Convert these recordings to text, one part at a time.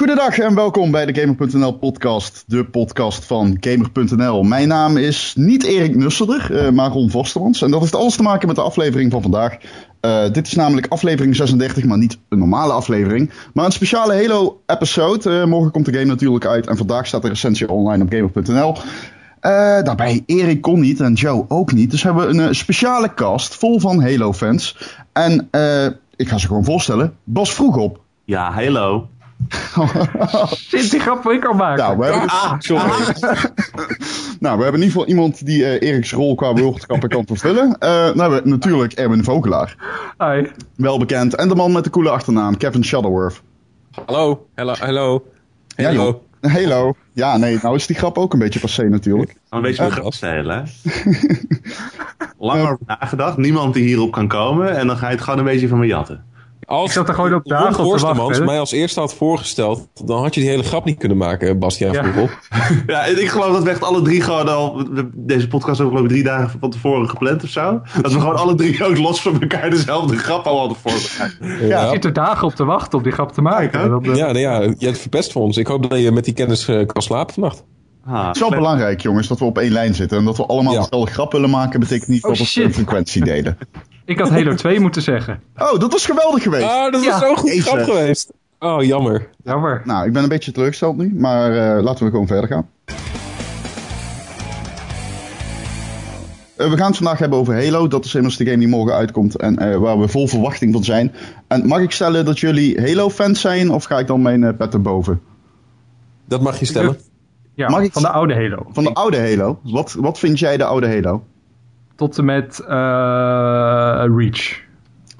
Goedendag en welkom bij de Gamer.nl podcast, de podcast van Gamer.nl. Mijn naam is niet Erik Nusselder, uh, maar Ron Vostermans. En dat heeft alles te maken met de aflevering van vandaag. Uh, dit is namelijk aflevering 36, maar niet een normale aflevering, maar een speciale Halo-episode. Uh, morgen komt de game natuurlijk uit en vandaag staat de recensie online op Gamer.nl. daarbij Erik kon niet en Joe ook niet, dus hebben we een speciale cast vol van Halo-fans. En ik ga ze gewoon voorstellen, Bas vroeg op. Ja, Halo. Shit, die grap ik al maken. Nou, we hebben, ah, sorry. nou, we hebben in ieder geval iemand die uh, Erik's rol qua wereldkappen kan vervullen. Uh, nou hebben we natuurlijk Erwin Vogelaar. Hi. Wel bekend. En de man met de coole achternaam, Kevin Shuttleworth. Hallo, hallo, hallo. Hallo. Ja, nee, nou is die grap ook een beetje passé natuurlijk. Een beetje een grap stijlen, hè? Lang over nagedacht, niemand die hierop kan komen en dan ga je het gewoon een beetje van me jatten. Als ik zat er gewoon op dagen op te wachten. mij als eerste had voorgesteld, dan had je die hele grap niet kunnen maken, Bastiaan ja. ja, ik geloof dat we echt alle drie gewoon al... Deze podcast hebben we geloof ik drie dagen van tevoren gepland of zo. Dat we gewoon alle drie ook los van elkaar dezelfde grap al hadden voorbereid. Ja, ja. Ik zit er dagen op te wachten om die grap te maken. Ja, ja, nou ja, je hebt verpest voor ons. Ik hoop dat je met die kennis uh, kan slapen vannacht. Ah, het is wel belangrijk, jongens, dat we op één lijn zitten. En dat we allemaal ja. dezelfde grap willen maken, betekent niet oh, dat we een frequentie delen. Ik had Halo 2 moeten zeggen. Oh, dat was geweldig geweest. Oh, dat was zo goed grap geweest. Oh, jammer. Jammer. Nou, ik ben een beetje teleurgesteld nu, maar uh, laten we gewoon verder gaan. Uh, we gaan het vandaag hebben over Halo. Dat is immers de game die morgen uitkomt en uh, waar we vol verwachting van zijn. En mag ik stellen dat jullie Halo-fans zijn of ga ik dan mijn pet erboven? Dat mag je stellen. Ja, mag ik van de oude Halo. Van de oude Halo. Wat, wat vind jij de oude Halo? Tot en met uh, Reach.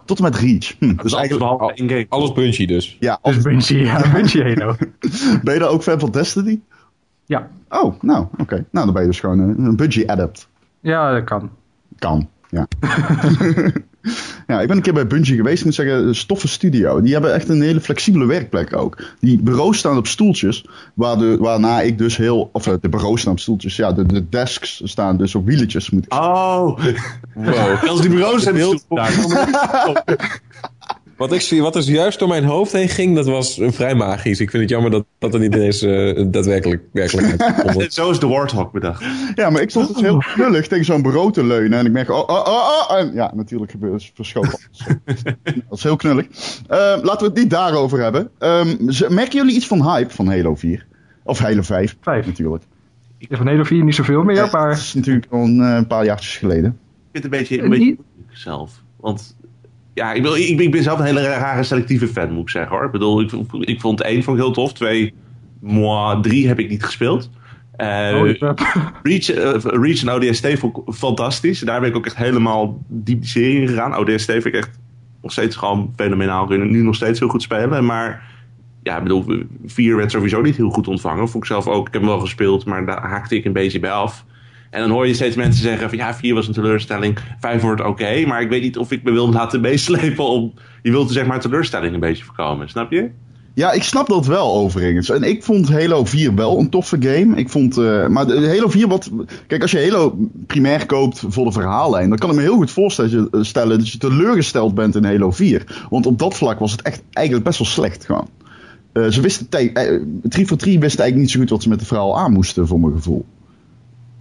Tot en met Reach. Hm, dus eigenlijk al, alles Bungie dus. Ja, alles dus Bungie, ja, Bungie Halo. ben je dan ook fan van Destiny? Ja. Oh, nou, oké. Nou, dan ben je dus gewoon een, een Bungie adept. Ja, dat kan. Kan, ja. Ja, ik ben een keer bij Bungie geweest. Ik moet zeggen, Stoffen Studio. Die hebben echt een hele flexibele werkplek ook. Die bureaus staan op stoeltjes. Waar de, waarna ik dus heel... Of eh, de bureaus staan op stoeltjes. Ja, de, de desks staan dus op wieletjes. Moet ik oh. Wow. Als die bureaus zijn heel... Wat, ik, wat er juist door mijn hoofd heen ging, dat was vrij magisch. Ik vind het jammer dat, dat er niet eens uh, daadwerkelijk werkelijk Zo is de Warthog bedacht. Ja, maar ik stond dus heel knullig tegen zo'n bureau te leunen. En ik merk, oh, oh, oh, oh. En ja, natuurlijk gebeurt het verschoten. dat is heel knullig. Uh, laten we het niet daarover hebben. Um, merken jullie iets van hype van Halo 4? Of Halo 5? 5 natuurlijk. Ja, van Halo 4 niet zoveel meer, maar... Dat is natuurlijk al een, uh, paar jaartjes geleden. Ik vind het een beetje, een beetje zelf. Want ja, ik, ik, ik, ben zelf een hele rare selectieve fan, moet ik zeggen hoor. Ik bedoel, ik, ik vond één vond ik heel tof. Twee, moi, drie heb ik niet gespeeld. Uh, oh, Reach, uh, Reach en ODST vond ik fantastisch. Daar ben ik ook echt helemaal diep de serie in gegaan. ODST vind ik echt nog steeds gewoon fenomenaal. Kunnen nu nog steeds heel goed spelen. Maar ja, ik bedoel, vier werd sowieso niet heel goed ontvangen. Vond ik zelf ook. Ik heb hem wel gespeeld, maar daar haakte ik een beetje bij af. En dan hoor je steeds mensen zeggen van ja, 4 was een teleurstelling, 5 wordt oké. maar ik weet niet of ik me wil laten meeslepen om... Je wilt zeg maar teleurstelling een beetje voorkomen, snap je? Ja, ik snap dat wel overigens. En ik vond Halo 4 wel een toffe game. Ik vond, uh, maar Halo 4 wat... Kijk, als je Halo primair koopt voor de verhaallijn... dan kan ik me heel goed voorstellen dat je teleurgesteld bent in Halo 4. Want op dat vlak was het echt eigenlijk best wel slecht gewoon. Uh, ze wisten... Uh, 3 voor 3 wist eigenlijk niet zo goed wat ze met de verhaal aan moesten, voor mijn gevoel.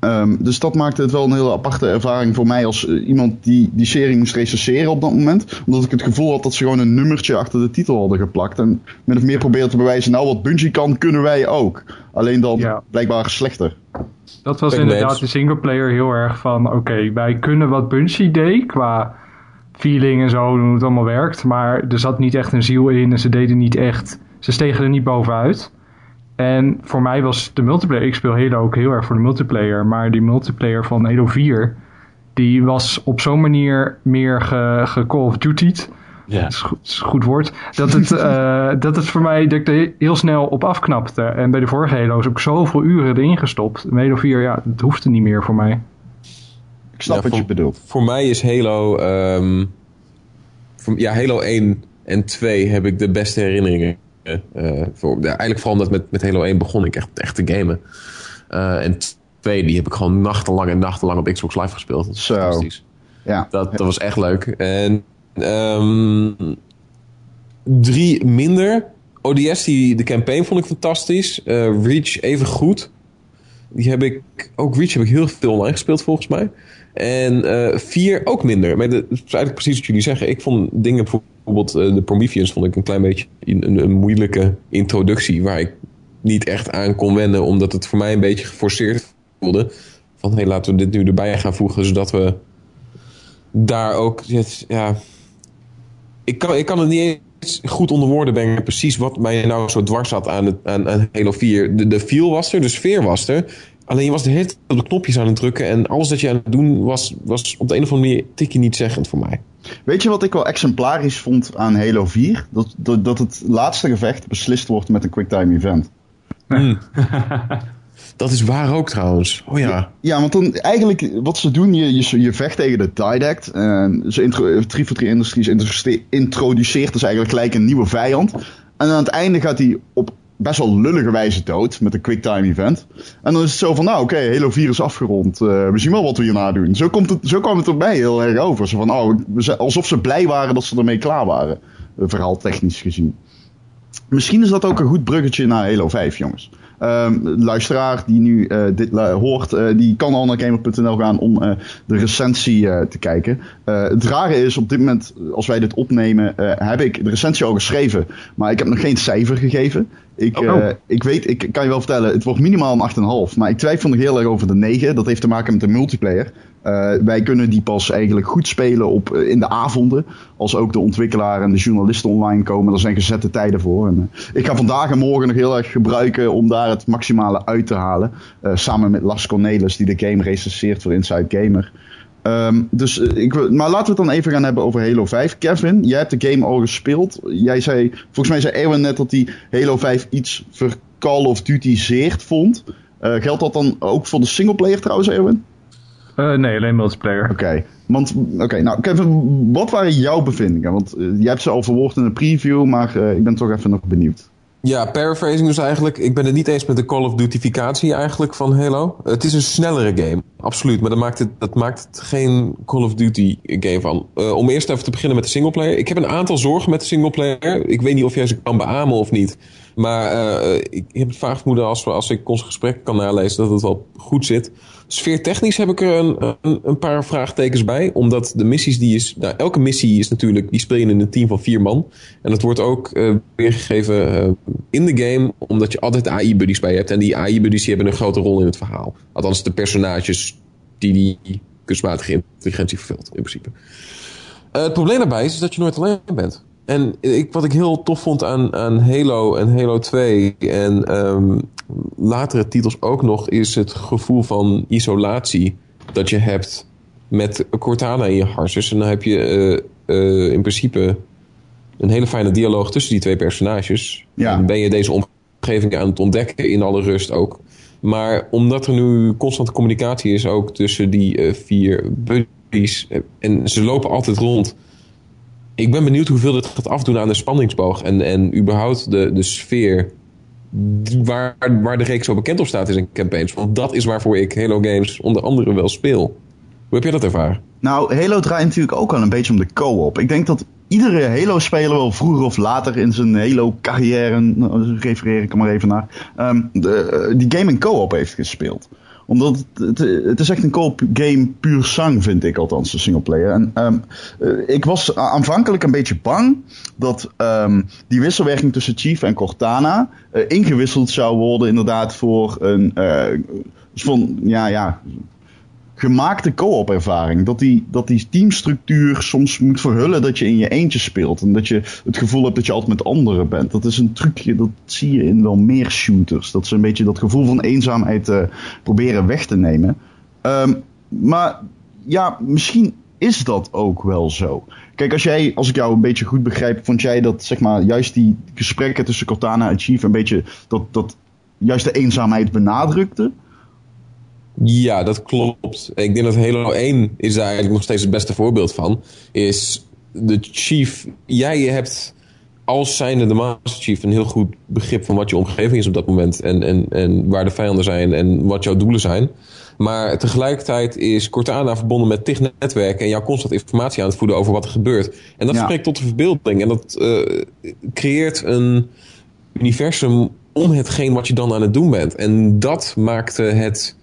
Um, dus dat maakte het wel een hele aparte ervaring voor mij als uh, iemand die die serie moest recenseren op dat moment. Omdat ik het gevoel had dat ze gewoon een nummertje achter de titel hadden geplakt. En min of meer probeerden te bewijzen, nou wat Bungie kan, kunnen wij ook. Alleen dan ja. blijkbaar slechter. Dat was inderdaad de singleplayer heel erg van, oké, okay, wij kunnen wat Bungie deed qua feeling en zo, hoe het allemaal werkt. Maar er zat niet echt een ziel in en ze deden niet echt, ze stegen er niet bovenuit. En voor mij was de multiplayer, ik speel Halo ook heel erg voor de multiplayer, maar die multiplayer van Halo 4, die was op zo'n manier meer ge, ge Call of Duty'd. Ja. Dat is, goed, is goed woord. Dat het, uh, dat het voor mij dat ik er heel snel op afknapte. En bij de vorige Halo's heb ik zoveel uren erin gestopt. En Halo 4, ja, het hoefde niet meer voor mij. Ik snap wat je bedoelt. Voor mij is Halo... Um, voor, ja, Halo 1 en 2 heb ik de beste herinneringen uh, voor, ja, eigenlijk vooral omdat met, met Halo 1 begon ik echt, echt te gamen. Uh, en twee, die heb ik gewoon nachtenlang en nachtenlang op Xbox Live gespeeld. Dat is fantastisch. Ja. Dat, dat was echt leuk. En um, drie minder, ODS, die, de campaign vond ik fantastisch. Reach even goed. Die heb ik, ook Reach heb ik heel veel online gespeeld volgens mij. En uh, vier ook minder. Maar dat is eigenlijk precies wat jullie zeggen. Ik vond dingen, bijvoorbeeld uh, de Prometheus, vond ik een klein beetje een, een, moeilijke introductie. Waar ik niet echt aan kon wennen, omdat het voor mij een beetje geforceerd voelde. Van hé, hey, laten we dit nu erbij gaan voegen, zodat we daar ook. Ja, ik, kan, ik kan het niet eens goed onder woorden brengen, precies wat mij nou zo dwars zat aan, het, aan, aan Halo 4. De, de feel was er, de sfeer was er. Alleen je was de hele tijd op de knopjes aan het drukken. En alles dat je aan het doen was, was op de een of andere manier tikje niet zeggend voor mij. Weet je wat ik wel exemplarisch vond aan Halo 4? Dat, dat, dat het laatste gevecht beslist wordt met een quicktime event. Hmm. dat is waar ook trouwens. Oh ja. Ja, want dan eigenlijk wat ze doen, je, je, je vecht tegen de Didact. En ze intro, 343 Industries introduceert dus eigenlijk gelijk een nieuwe vijand. En aan het einde gaat hij op best wel lullige wijze dood met een quicktime event. En dan is het zo van, nou oké, okay, Halo 4 is afgerond. Uh, we zien wel wat we hierna doen. Zo, komt het, zo kwam het erbij heel erg over. Zo van, oh, alsof ze blij waren dat ze ermee klaar waren. Verhaal technisch gezien. Misschien is dat ook een goed bruggetje naar Halo 5, jongens. Um, luisteraar die nu uh, dit hoort, uh, die kan al naar gamer.nl gaan om uh, de recensie te kijken. het rare is, op dit moment, als wij dit opnemen, heb ik de recensie al geschreven. Maar ik heb nog geen cijfer gegeven. Ik, oh. ik weet, ik kan je wel vertellen, het wordt minimaal een 8,5. Maar ik twijfel nog heel erg over de 9. Dat heeft te maken met de multiplayer. Uh, wij kunnen die pas eigenlijk goed spelen op, uh, in de avonden. Als ook de ontwikkelaar en de journalisten online komen. Er zijn gezette tijden voor. En, uh, ik ga vandaag en morgen nog heel erg gebruiken om daar het maximale uit te halen. samen met Lars Cornelis, die de game recenseert voor Inside Gamer. Um, dus ik, maar laten we het dan even gaan hebben over Halo 5. Kevin, jij hebt de game al gespeeld. Jij zei, volgens mij zei Erwin net dat hij Halo 5 iets ver Call of Duty zeert vond. geldt dat dan ook voor de singleplayer trouwens, Erwin? Uh, nee, alleen multiplayer. Oké. Want, oké, nou Kevin, wat waren jouw bevindingen? Want uh, jij hebt ze al verwoord in een preview, maar uh, ik ben toch even nog benieuwd. Ja, paraphrasing dus eigenlijk. Ik ben het niet eens met de Call of Dutyficatie eigenlijk van Halo. Het is een snellere game, absoluut. Maar dat maakt het, dat maakt het geen Call of Duty game van. Uh, om eerst even te beginnen met de singleplayer. Ik heb een aantal zorgen met de singleplayer. Ik weet niet of jij ze kan beamen of niet. Maar uh, ik heb het vaag vermoeden als, als ik ons gesprek kan nalezen dat het wel goed zit. Sfeertechnisch heb ik er een, een, een, paar vraagtekens bij. Omdat de missies die is. Nou, elke missie is natuurlijk. Die speel je in een team van vier man. En dat wordt ook uh, weergegeven uh, in de game. Omdat je altijd AI-buddies bij hebt. En die AI-buddies hebben een grote rol in het verhaal. Althans, de personages die die kunstmatige intelligentie vervult, in principe. Uh, het probleem daarbij is dat je nooit alleen bent. En ik, wat ik heel tof vond aan, aan Halo en Halo 2 en um, latere titels ook nog, is het gevoel van isolatie dat je hebt met Cortana in je harses. En dan heb je uh, uh, in principe een hele fijne dialoog tussen die twee personages. Ja. En ben je deze omgeving aan het ontdekken in alle rust ook. Maar omdat er nu constante communicatie is ook tussen die uh, vier buddies. En ze lopen altijd rond ik ben benieuwd hoeveel dit gaat afdoen aan de spanningsboog. En, en überhaupt de, de sfeer waar, waar de reeks zo bekend op staat is in campaigns. Want dat is waarvoor ik Halo games onder andere wel speel. Hoe heb je dat ervaren? Nou, Halo draait natuurlijk ook al een beetje om de co-op. Ik denk dat iedere Halo-speler wel vroeger of later in zijn Halo-carrière, nou, refereer ik er maar even naar, um, de, eh, die game in co-op heeft gespeeld omdat het, het, is echt een co-op game puur sang, vind ik althans, de singleplayer. En um, ik was aanvankelijk een beetje bang dat um, die wisselwerking tussen Chief en Cortana uh, ingewisseld zou worden inderdaad voor een... Van, ja, ja, gemaakte co-op ervaring. Dat die, dat die teamstructuur soms moet verhullen dat je in je eentje speelt. En dat je het gevoel hebt dat je altijd met anderen bent. Dat is een trucje, dat zie je in wel meer shooters. Dat ze een beetje dat gevoel van eenzaamheid uh, proberen weg te nemen. Um, maar ja, misschien is dat ook wel zo. Kijk, als jij, als ik jou een beetje goed begrijp, vond jij dat zeg maar juist die gesprekken tussen Cortana en Chief een beetje dat, dat juist de eenzaamheid benadrukte? Ja, dat klopt. Ik denk dat Halo 1 is daar eigenlijk nog steeds het beste voorbeeld van. Is de Chief... Jij hebt als zijnde de Master Chief een heel goed begrip van wat je omgeving is op dat moment. En, en, en waar de vijanden zijn en wat jouw doelen zijn. Maar tegelijkertijd is Cortana verbonden met tig netwerken en jou constant informatie aan het voeden over wat er gebeurt. En dat spreekt tot de verbeelding. En dat uh, creëert een universum om hetgeen wat je dan aan het doen bent. En dat maakte het,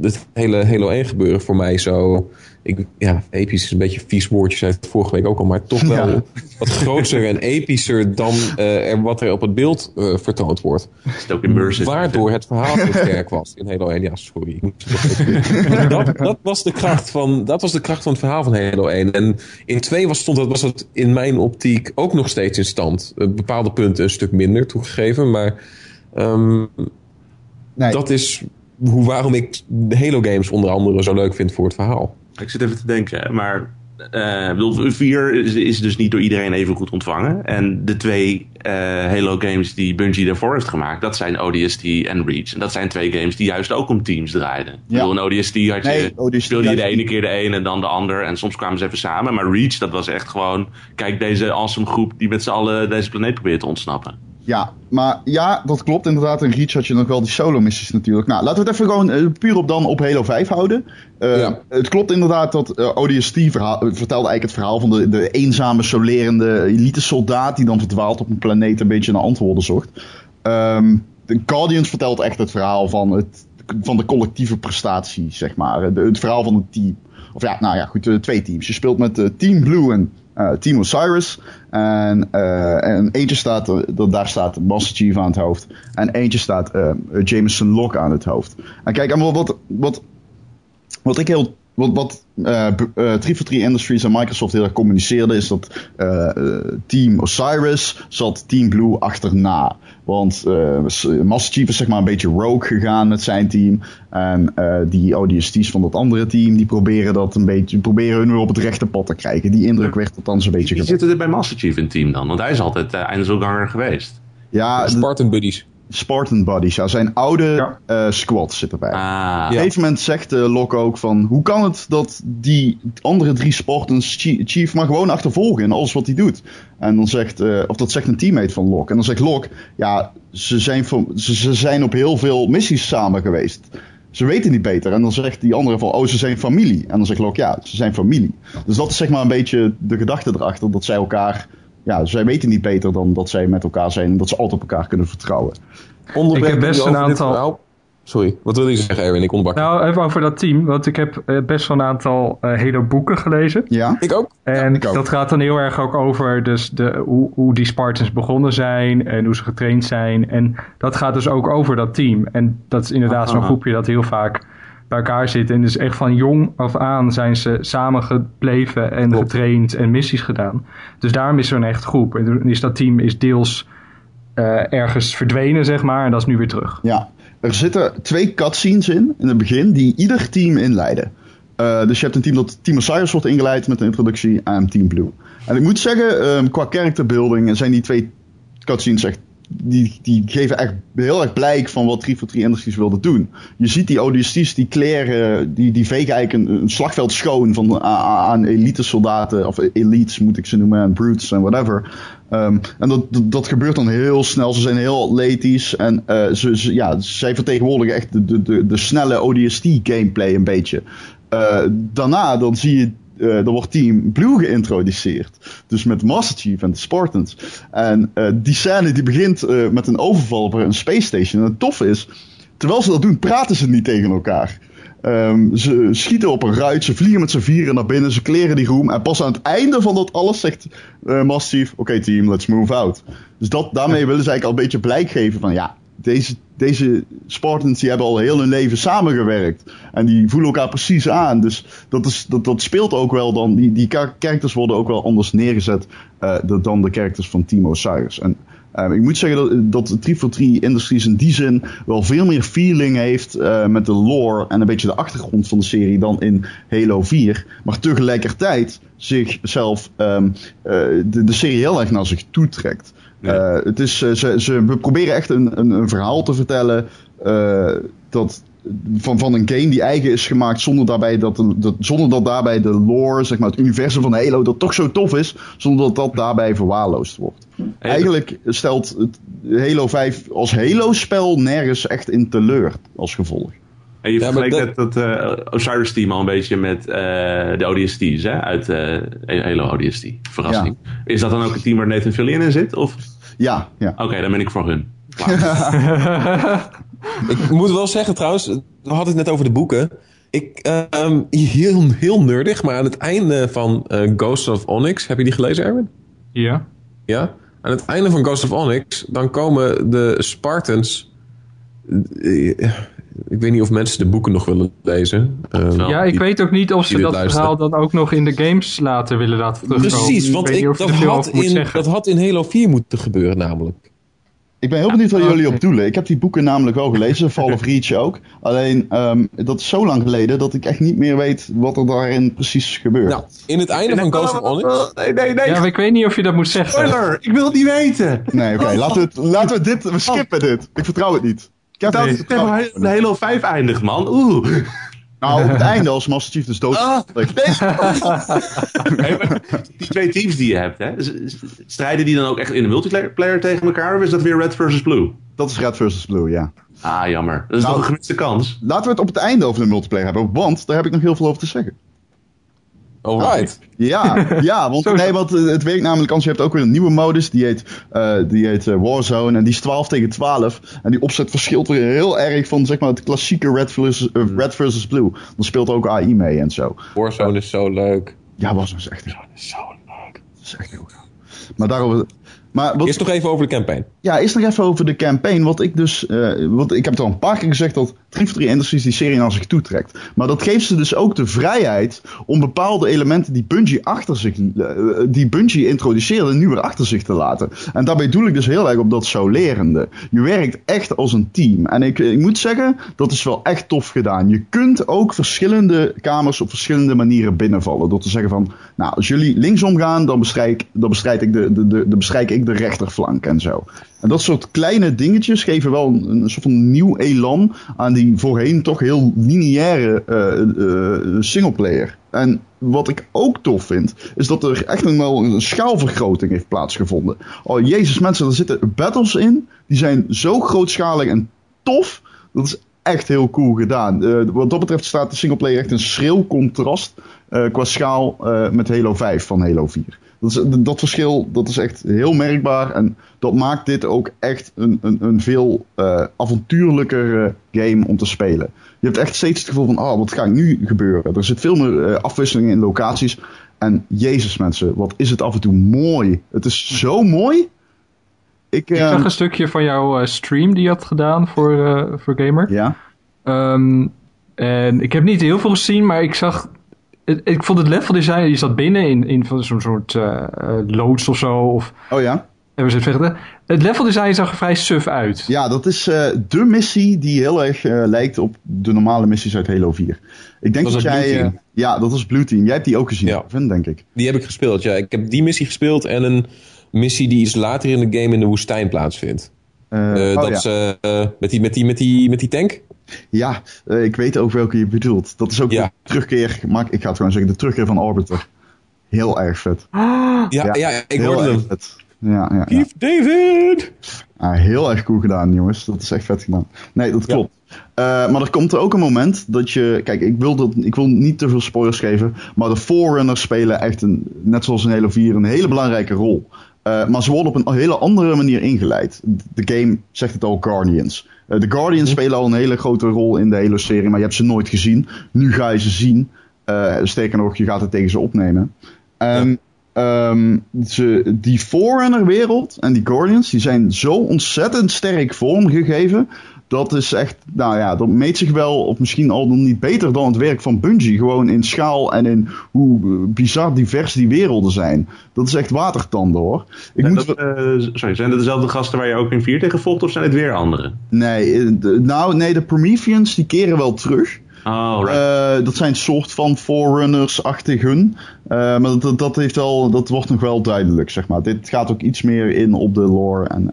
het hele Halo 1 gebeuren voor mij zo ik, ja, episch is een beetje vies woordje, zei het vorige week ook al, maar toch wel wat groter en epischer dan uh, er, wat er op het beeld uh, vertoond wordt. Waardoor het verhaal zo sterk was in Halo 1. Ja, sorry. dat, dat, was de kracht van, dat was de kracht van het verhaal van Halo 1. En in 2 was, stond, dat, was het in mijn optiek ook nog steeds in stand. Uh, bepaalde punten een stuk minder toegegeven, maar um, nee. dat is hoe, waarom ik Halo games onder andere zo leuk vind voor het verhaal. Ik zit even te denken, maar uh, 4 is, is, dus niet door iedereen even goed ontvangen. En de twee uh, Halo games die Bungie daarvoor heeft gemaakt, dat zijn ODST en Reach. En dat zijn twee games die juist ook om teams draaiden. Ja. Ik bedoel, in ODST had je, nee, speelde je de ene keer de een en dan de ander. En soms kwamen ze even samen. Maar Reach, dat was echt gewoon, kijk deze awesome groep die met z'n allen deze planeet probeert te ontsnappen. Ja, maar ja, dat klopt inderdaad. In Reach had je nog wel die solo-missies natuurlijk. Nou, laten we het even gewoon uh, puur op dan op Halo 5 houden. Uh, ja. Het klopt inderdaad dat uh, ODST verhaal, vertelde eigenlijk het verhaal van de, de eenzame, solerende elite-soldaat... die dan verdwaalt op een planeet een beetje naar antwoorden zocht. Um, de Guardians vertelt echt het verhaal van, het, van de collectieve prestatie, zeg maar. het verhaal van het team. Of ja, nou ja, goed, twee teams. Je speelt met Team Blue en uh, Team Osiris. En, uh, en eentje staat, uh, daar staat Master Chief aan het hoofd. En eentje staat Jameson Locke aan het hoofd. En kijk, en wat, wat, wat ik heel wat, wat uh, uh, 343 Industries en Microsoft heel erg communiceerden is dat uh, Team Osiris zat Team Blue achterna. Want Master Chief is zeg maar een beetje rogue gegaan met zijn team. En die ODST's van dat andere team, die proberen dat een beetje, proberen hun weer op het rechte pad te krijgen. Die indruk werd althans een beetje Wie zitten er bij Master Chief in team dan? Want hij is altijd uh, eindelganger geweest. Ja, Spartan Buddies. Spartan Buddies. Ja, zijn oude ja. uh, squad zit erbij. Ah, Op een gegeven moment zegt uh, Locke ook van... Hoe kan het dat die andere drie Spartans Chief maar gewoon achtervolgen in alles wat hij doet? En dan zegt... Uh, of dat zegt een teammate van Locke. En dan zegt Locke... Ja, ze zijn, ze, ze zijn op heel veel missies samen geweest. Ze weten niet beter. En dan zegt die andere van... Oh, ze zijn familie. En dan zegt Locke... Ja, ze zijn familie. Dus dat is zeg maar een beetje de gedachte erachter. Dat zij elkaar ja, zij weten niet beter dan dat zij met elkaar zijn en dat ze altijd op elkaar kunnen vertrouwen. ik heb best een aantal. Sorry, wat wil je zeggen, Erwin? Ik onderbak. Nou, even over dat team. Want ik heb eh, best wel een aantal uh, hele boeken gelezen. Ja, ik ook. En ik ook. dat gaat dan heel erg ook over dus de, hoe, hoe die Spartans begonnen zijn en hoe ze getraind zijn. En dat gaat dus ook over dat team. En dat is inderdaad zo'n groepje dat heel vaak bij elkaar zitten. En dus echt van jong af aan zijn ze samen gebleven en getraind en missies gedaan. Dus daarom is er een echt groep. En is dat team is deels uh, ergens verdwenen, zeg maar. En dat is nu weer terug. Ja, er zitten twee cutscenes in, in het begin, die ieder team inleiden. Uh, dus je hebt een team dat Team Osiris wordt ingeleid met een introductie aan Team Blue. En ik moet zeggen, um, qua characterbuilding zijn die twee cutscenes echt die, die geven echt heel erg blijk van wat 343 Industries wilde doen. Je ziet die ODST's, die kleren, die, die vegen eigenlijk een, een slagveld schoon van, aan elite soldaten, of elites moet ik ze noemen, en brutes en whatever. Um, en dat, dat, gebeurt dan heel snel. Ze zijn heel atletisch en uh, ze, ze, ja, zij vertegenwoordigen echt de, de, de, snelle ODST gameplay een beetje. Uh, daarna dan zie je uh, er wordt Team Blue geïntroduceerd. Dus met Master Chief en de Spartans. En uh, die scène die begint uh, met een overval op een space station. En het tof is, terwijl ze dat doen, praten ze niet tegen elkaar. Um, ze schieten op een ruit, ze vliegen met z'n vieren naar binnen, ze kleren die room. En pas aan het einde van dat alles zegt uh, Master Chief: Oké, okay, team, let's move out. Dus dat, daarmee willen ze eigenlijk al een beetje blijk geven van ja, deze, deze Spartans die hebben al heel hun leven samengewerkt. En die voelen elkaar precies aan. Dus dat, is, dat, dat speelt ook wel dan. Die, die characters worden ook wel anders neergezet uh, dan de characters van Timo Cyrus. En uh, ik moet zeggen dat, dat 343 Industries in die zin wel veel meer feeling heeft uh, met de lore en een beetje de achtergrond van de serie dan in Halo 4. Maar tegelijkertijd zichzelf um, de, de serie heel erg naar zich toetrekt. Uh, het is, uh, ze, ze, we proberen echt een, een, een verhaal te vertellen uh, dat, van, van een game die eigen is gemaakt zonder, daarbij dat, dat, zonder dat daarbij de lore, zeg maar het universum van Halo, dat toch zo tof is, zonder dat dat daarbij verwaarloosd wordt. Eigenlijk stelt het Halo 5 als Halo-spel nergens echt in teleur als gevolg. En je ja, vergeleek net dat uh, Osiris team al een beetje met uh, de ODST's hè? uit uh, Halo ODST. Verrassing. Is dat dan ook het team waar Nathan Fillion in zit? Of? Ja. ja. Oké, dan ben ik voor hun. ik moet wel zeggen trouwens, we hadden het net over de boeken. Ik, um, heel, heel nerdig, maar aan het einde van uh, Ghost of Onyx, heb je die gelezen, Erwin? Ja. Ja? Aan het einde van Ghost of Onyx, dan komen de Spartans. Ik weet niet of mensen de boeken nog willen lezen. Uh, ja, ik weet ook niet of ze dat verhaal dan ook nog in de games laten willen laten terugkomen. Precies, want ik, dat, had in, dat had in Halo 4 moeten gebeuren namelijk. Ik ben heel benieuwd wat jullie op doelen. Ik heb die boeken namelijk wel gelezen, Fall of Reach ook. Alleen, um, dat is zo lang geleden dat ik echt niet meer weet wat er daarin precies gebeurt. Nou, in het einde van Ghost of Onyx... Nee, nee, nee. Ja, ik weet niet of je dat moet zeggen. Spoiler, ik wil het niet weten. Nee, oké, okay, laten, we laten we dit, we skippen dit. Ik vertrouw het niet. Ik heb dat, het de Halo 5 eindigt, man. Oeh. Nou, op het einde als Master Chief dus dood ah, Die twee teams die je hebt, hè, strijden die dan ook echt in de multiplayer tegen elkaar? Of is dat weer Red versus Blue? Dat is Red versus Blue, ja. Ah, jammer. Dat is nou, toch een gemiste kans? Laten we het op het einde over de multiplayer hebben, want daar heb ik nog heel veel over te zeggen. Alright. Ja, ja want, nee, want eh, het werkt namelijk als je hebt ook weer een nieuwe modus. Die heet, uh, die heet uh, Warzone. En die is 12 tegen 12. En die opzet verschilt weer heel erg van zeg maar, het klassieke Red versus, uh, Red versus Blue. Dan speelt ook AI mee en zo. Warzone is zo leuk. Ja, Warzone is echt zo, is zo leuk. Dat is echt heel gaaf. Maar daarover, maar wat, eerst nog even over de campaign. Ja, eerst nog even over de campaign. Wat ik dus. Wat, ik heb het al een paar keer gezegd dat 343 Industries die serie naar zich toetrekt. Maar dat geeft ze dus ook de vrijheid om bepaalde elementen die Bungie achter zich. Uh, die Bungie introduceerde, nu weer achter zich te laten. En daarbij doe ik dus heel erg op dat zo lerende. Je werkt echt als een team. En ik, ik moet zeggen, dat is wel echt tof gedaan. Je kunt ook verschillende kamers op verschillende manieren binnenvallen. Door te zeggen van. Nou, als jullie linksom gaan, dan bestrijd, dan bestrijd ik de, de, de, bestrijk ik de rechterflank en zo. En dat soort kleine dingetjes geven wel een, soort van nieuw elan aan die voorheen toch heel lineaire uh, uh, singleplayer. En wat ik ook tof vind, is dat er echt een, wel een schaalvergroting heeft plaatsgevonden. Oh jezus mensen, er zitten battles in, die zijn zo grootschalig en tof. Dat is echt heel cool gedaan. Uh, wat dat betreft staat de singleplayer echt een schril contrast qua schaal met Halo 5 van Halo 4. Dat, is, dat verschil dat is echt heel merkbaar. En dat maakt dit ook echt een, een, een veel uh, avontuurlijker game om te spelen. Je hebt echt steeds het gevoel van, oh, wat gaat nu gebeuren? Er zit veel meer uh, afwisselingen in locaties. En jezus mensen, wat is het af en toe mooi. Het is zo mooi. Ik, uh, ik zag een stukje van jouw stream die je had gedaan voor, voor Gamer. Ja. Um, en ik heb niet heel veel gezien, maar ik zag ik vond het level design, je zat binnen in, in zo'n soort uh, loods of zo. Of, oh ja? En we zitten verder. Het level design zag er vrij suf uit. Ja, dat is uh, de missie die heel erg uh, lijkt op de normale missies uit Halo 4. Ik denk dat, dat jij. ja, dat was Blue Team. Jij hebt die ook gezien, ja. Vind, denk ik. Die heb ik gespeeld, ja. Ik heb die missie gespeeld en een missie die iets later in de game in de woestijn plaatsvindt. Uh, oh, dat ja. is met, die, met, die, met, die, met die tank? Ja, uh, ik weet ook welke je bedoelt. Dat is ook de terugkeer, maar ik ga het gewoon zeggen, de terugkeer van Orbiter. Heel erg vet. ja, ja, ja, ik hoorde hem. Vet. Ja, ja, ja. David! Ah, heel erg cool gedaan, jongens. Dat is echt vet gedaan. Nee, dat klopt. Uh, maar er komt er ook een moment dat je. Kijk, ik wil, dat, ik wil niet te veel spoilers geven. Maar de Forerunners spelen echt, een, net zoals in Halo 4, een hele belangrijke rol. Uh, maar ze worden op een hele andere manier ingeleid. De game zegt het al, Guardians. Uh, de Guardians mhm. spelen al een hele grote rol in de hele serie, maar je hebt ze nooit gezien. Nu ga je ze zien. Uh, sterker nog, je gaat het tegen ze opnemen. Um, ja. um, ze, die Forerunner-wereld en die Guardians, die zijn zo ontzettend sterk vormgegeven dat is echt, nou ja, dat meet zich wel, of misschien al dan niet beter dan het werk van Bungie. Gewoon in schaal en in hoe bizar divers die werelden zijn. Dat is echt watertanden hoor. Ik moet... dat, uh, sorry, zijn het dezelfde gasten waar je ook in 4 tegen vocht of zijn het weer andere? Nee, eh, nou nee, de Prometheans die keren wel terug. Oh, right. uh, dat zijn soort van forerunners-achtigen. Uh, maar dat, dat, heeft wel, dat wordt nog wel duidelijk, zeg maar. Dit gaat ook iets meer in op de lore en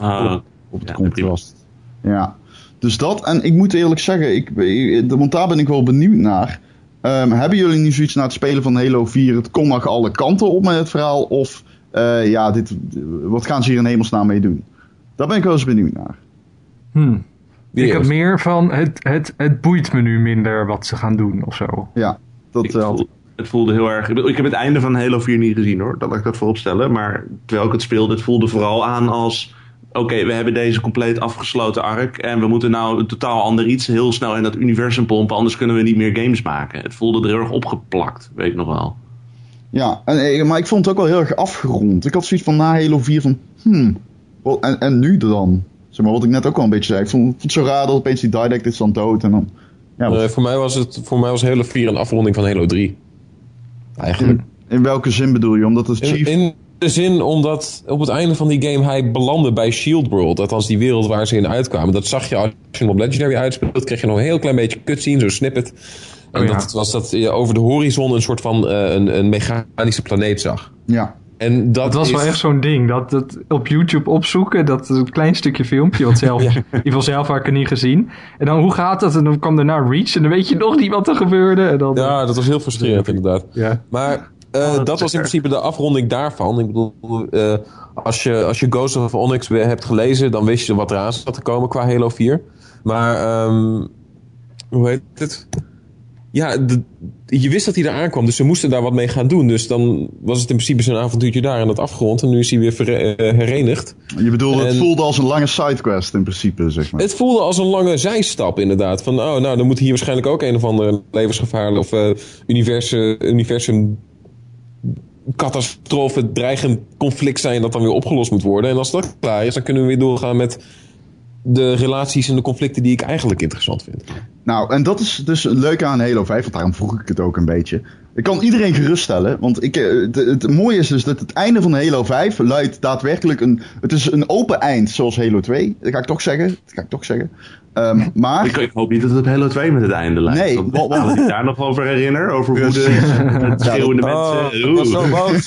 uh, op, op, het ja, contrast. Ja. Dus dat, en ik moet eerlijk zeggen, ik, want daar ben ik wel benieuwd naar. Um, hebben jullie nu zoiets na het spelen van Halo 4? Het kon nog alle kanten op met het verhaal. Of uh, ja, dit, wat gaan ze hier in hemelsnaam mee doen? Daar ben ik wel eens benieuwd naar. Hmm. ik heb meer van het, het, het boeit me nu minder wat ze gaan doen of zo. Ja, dat ik het voelde heel erg. Ik heb het einde van Halo 4 niet gezien hoor, dat laat ik dat voorop stellen. Maar terwijl ik het speelde, het voelde vooral aan als. Oké, we hebben deze compleet afgesloten arc. En we moeten nou een totaal ander iets heel snel in dat universum pompen. Anders kunnen we niet meer games maken. Het voelde er heel erg opgeplakt, weet ik nog wel. Ja, en, eh, maar ik vond het ook wel heel erg afgerond. Ik had zoiets van na Halo 4 van. Hmm. En, en nu dan? Zeg maar wat ik net ook al een beetje zei. Ik vond het zo raar dat opeens die Direct is dan dood. En dan, ja, voor, mij was het, voor mij was Halo 4 een afronding van Halo 3. Eigenlijk. In, welke zin bedoel je? Omdat het Chief... In, de zin omdat op het einde van die game hij belandde bij Shield World. Althans die wereld waar ze in uitkwamen. Dat zag je als je hem op Legendary uitspeelt. kreeg je nog een heel klein beetje cutscene, zo'n snippet. En oh, dat was dat je over de horizon een soort van uh, een, een mechanische planeet zag. Ja. En dat, was wel echt zo'n ding. Dat, dat op YouTube opzoeken, dat een klein stukje filmpje, wat zelf, in ieder geval zelf had ik niet gezien. En dan hoe gaat dat? En dan kwam daarna Reach en dan weet je nog niet wat er gebeurde. En dan, ja, dat was heel frustrerend inderdaad. Ja. Maar uh, dat, was in principe de afronding daarvan. Ik bedoel, uh, als, je, als je Ghost of Onyx hebt gelezen, dan wist je wat eraan zat te komen qua Halo 4. Maar, um, hoe heet het? ja, je wist dat hij er aankwam, dus ze moesten daar wat mee gaan doen. Dus dan was het in principe zijn avontuurtje daar en dat afgerond. En nu is hij weer uh, herenigd. Je bedoelt, het voelde als een lange sidequest in principe, zeg maar. Het voelde als een lange zijstap, inderdaad. Van, oh, nou, dan moet hier waarschijnlijk ook een of andere levensgevaarlijk of uh, universum, universum catastrofe, dreigend conflict zijn dat dan weer opgelost moet worden. En als dat klaar is, dan kunnen we weer doorgaan met de relaties en de conflicten die ik eigenlijk interessant vind. Nou, en dat is dus leuk aan Halo 5, want daarom vroeg ik het ook een beetje. Ik kan iedereen geruststellen, want ik, eh, het, het, mooie is dus dat het einde van Halo 5 luidt daadwerkelijk een... Het is een open eind, zoals Halo 2. Dat ga ik toch zeggen. Dat ga ik toch zeggen. Um, maar... Ik, ik, hoop niet dat het op Halo 2 met het einde lijkt. Nee. Wat, wat, ik daar nog over herinner, over hoe de het schreeuwende oh, mensen... was zo boos.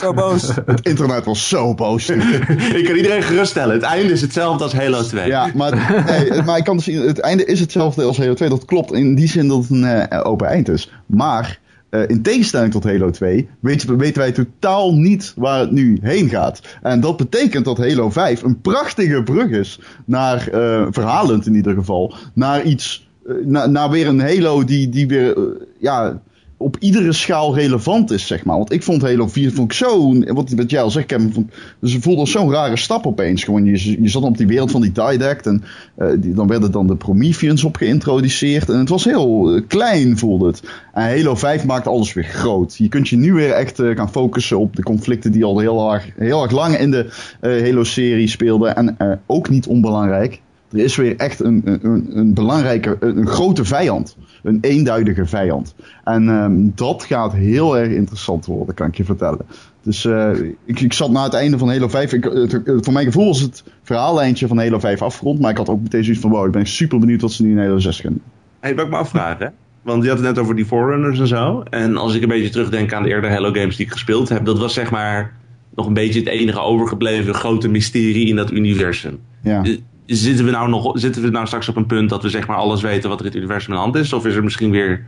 zo boos. Het internet was zo boos. ik kan iedereen geruststellen. Het einde is hetzelfde als Halo 2. Ja, maar, nee, maar ik kan dus, het einde is hetzelfde als Halo 2. Dat klopt in die zin dat het een uh, open eind is. Maar uh, in tegenstelling tot Halo 2 weten, weten, wij totaal niet waar het nu heen gaat. En dat betekent dat Halo 5 een prachtige brug is naar, uh, verhalend in ieder geval, naar iets, uh, naar weer een Halo die, die weer, ja, op iedere schaal relevant is, zeg maar. Want ik vond Halo 4 vond ik zo, wat, wat jij al zegt, Kevin, vond, dus voelde zo'n rare stap opeens. Gewoon, je, zat op die wereld van die Didact en uh, die, dan werden dan de Prometheans op geïntroduceerd. En het was heel uh, klein, voelde het. En Halo 5 maakt alles weer groot. Je kunt je nu weer echt uh, gaan focussen op de conflicten die al heel erg, heel erg lang in de Halo-serie speelden. En ook niet onbelangrijk, er is weer echt een, een, een belangrijke, een grote vijand. Een eenduidige vijand. En um, dat gaat heel erg interessant worden, kan ik je vertellen. Dus uh, ik, ik zat na het einde van Halo 5. Ik, voor mijn gevoel was het verhaallijntje van Halo 5 afgerond. Maar ik had ook meteen zoiets van: wow, ik ben super benieuwd wat ze nu in Halo 6 gaan doen. Hey, wil ik me afvragen? Want je had het net over die Forerunners en zo. En als ik een beetje terugdenk aan de eerdere Halo games die ik gespeeld heb, dat was zeg maar nog een beetje het enige overgebleven grote mysterie in dat universum. Ja. Eh, zitten we nou nog zitten we nou straks op een punt dat we zeg maar alles weten wat er in het universum aan de hand is? Of is er misschien weer.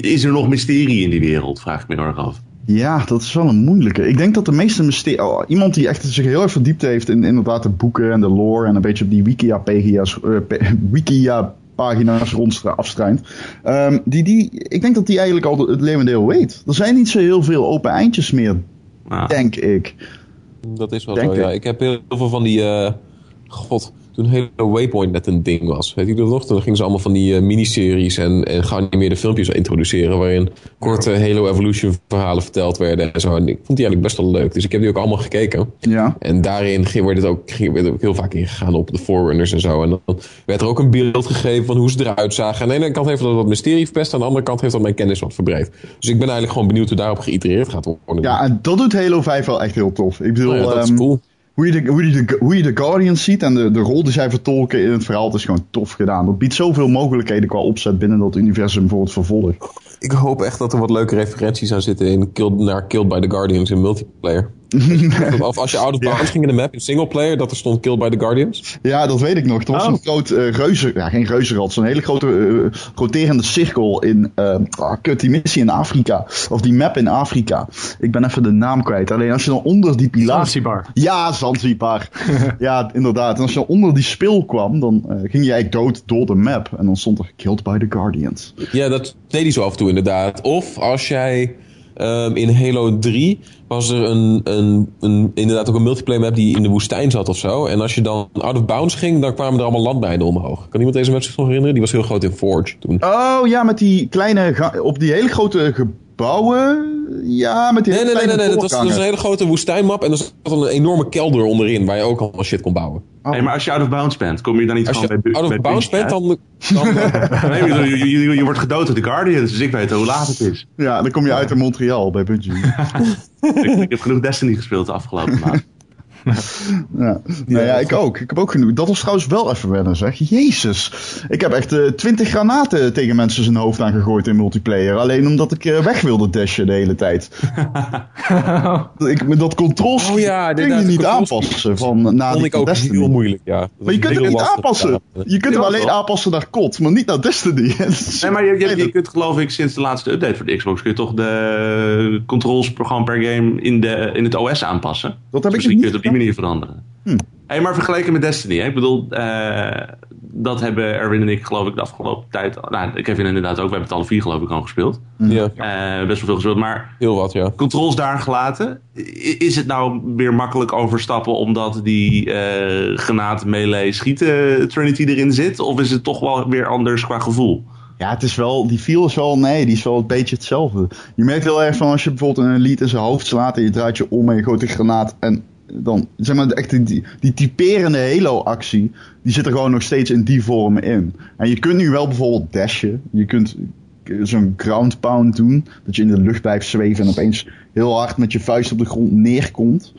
Is er nog mysterie in die wereld? Vraag ik me heel erg af. Ja, dat is wel een moeilijke. Ik denk dat de meeste mysterie. Oh, iemand die echt zich heel erg verdiept heeft in inderdaad de boeken en de lore en een beetje op die Wikia-pagina's uh, Wikia pagina's rond afstruint. Um, die, die, ik denk dat die eigenlijk al het leeuwendeel weet. Er zijn niet zo heel veel open eindjes meer, ah. denk ik. Dat is wel denk zo, ja. Ik heb heel veel van die... Uh God, toen Halo Waypoint net een ding was. Weet je dat nog? Toen gingen ze allemaal van die uh, miniseries en, en geanimeerde filmpjes introduceren. Waarin korte Halo Evolution verhalen verteld werden en zo. En ik vond die eigenlijk best wel leuk. Dus ik heb die ook allemaal gekeken. Ja. En daarin ging, werd, het ook, ging, werd ook heel vaak ingegaan op de Forerunners en zo. En dan werd er ook een beeld gegeven van hoe ze eruit zagen. Aan de ene kant heeft dat wat mysterie verpest. Aan de andere kant heeft dat mijn kennis wat verbreed. Dus ik ben eigenlijk gewoon benieuwd hoe daarop geïtereerd gaat worden. Ja, en dat doet Halo 5 wel echt heel tof. Ik bedoel, nou ja, dat is ehm, cool hoe je, de, hoe, Guardians ziet en de, de rol die zij vertolken in het verhaal, het is gewoon tof gedaan. Dat biedt zoveel mogelijkheden qua opzet binnen dat universum voor het vervolg. Ik hoop echt dat er wat leuke referenties aan zitten in naar Killed by the Guardians in multiplayer. Of als je out of bounds ging in de map in singleplayer, dat er stond Killed by the Guardians? Ja, dat weet ik nog. Er was oh. een groot uh, reuze, ja geen reuzenrad, zo'n hele grote uh, roterende cirkel in, uh, oh, kut, die missie in Afrika. Of die map in Afrika. Ik ben even de naam kwijt. Alleen als je dan onder die pilaar... Zanzibar. Ja, Zanzibar. ja, inderdaad. En als je dan onder die spil kwam, dan ging je eigenlijk dood door de map. En dan stond er Killed by the Guardians. Ja, dat deed hij zo af en toe inderdaad. Of als jij Um, in Halo 3 was er een, een, een, inderdaad ook een multiplayer map die in de woestijn zat of zo. En als je dan out of bounds ging, dan kwamen er allemaal landmijnen omhoog. Kan iemand deze zich nog herinneren? Die was heel groot in Forge toen. Oh ja, met die kleine, op die hele grote gebouwen. Ja, met die Nee, nee, nee, nee, nee. Dat, was, dat was een hele grote woestijnmap en er zat een enorme kelder onderin waar je ook allemaal shit kon bouwen. Oh. Hey, maar als je out of bounds bent, kom je dan niet als gewoon bij Out of bounds bent, dan... dan nee, je, je, je, wordt gedood door de Guardians, dus ik weet hoe laat het is. Ja, dan kom je uit in Montreal bij Bungie. ik, ik, heb genoeg Destiny gespeeld de afgelopen maand. ja. Nou ja, ik ook. Ik heb ook genoeg. Dat was trouwens wel even wennen, zeg. Jezus. Ik heb echt uh, twintig granaten tegen mensen zijn hoofd aangegooid in multiplayer. Alleen omdat ik uh, weg wilde dashen de hele tijd. ik, dat controls oh, ja, kun je niet aanpassen. Van, na vond ik ook Destiny. heel moeilijk, ja. maar je kunt het niet aanpassen. Je kunt hem alleen aanpassen naar COD, maar niet naar Destiny. nee, maar je, je, je, kunt geloof ik sinds de laatste update voor de Xbox... kun je toch de controls programma per game in, de, in het OS aanpassen. Dat heb dus ik niet die manier veranderen. Hm. Hey, maar vergeleken met Destiny, hè? ik bedoel, uh, dat hebben Erwin en ik geloof ik de afgelopen tijd, nou Kevin inderdaad ook, we hebben het alle vier geloof ik al gespeeld. Hm. Ja. Uh, best wel veel gespeeld, maar heel wat, ja. Controls daar gelaten. Is het nou weer makkelijk overstappen omdat die uh, granaat melee schieten Trinity erin zit? Of is het toch wel weer anders qua gevoel? Ja, het is wel, die feel is wel, nee, die is wel een beetje hetzelfde. Je merkt heel erg van als je bijvoorbeeld een elite in zijn hoofd slaat en je draait je om en je gooit een granaat en dan, zeg maar, echt die, die typerende Halo-actie, die zit er gewoon nog steeds in die vorm in. En je kunt nu wel bijvoorbeeld dashen. Je kunt zo'n ground pound doen, dat je in de lucht blijft zweven en opeens heel hard met je vuist op de grond neerkomt.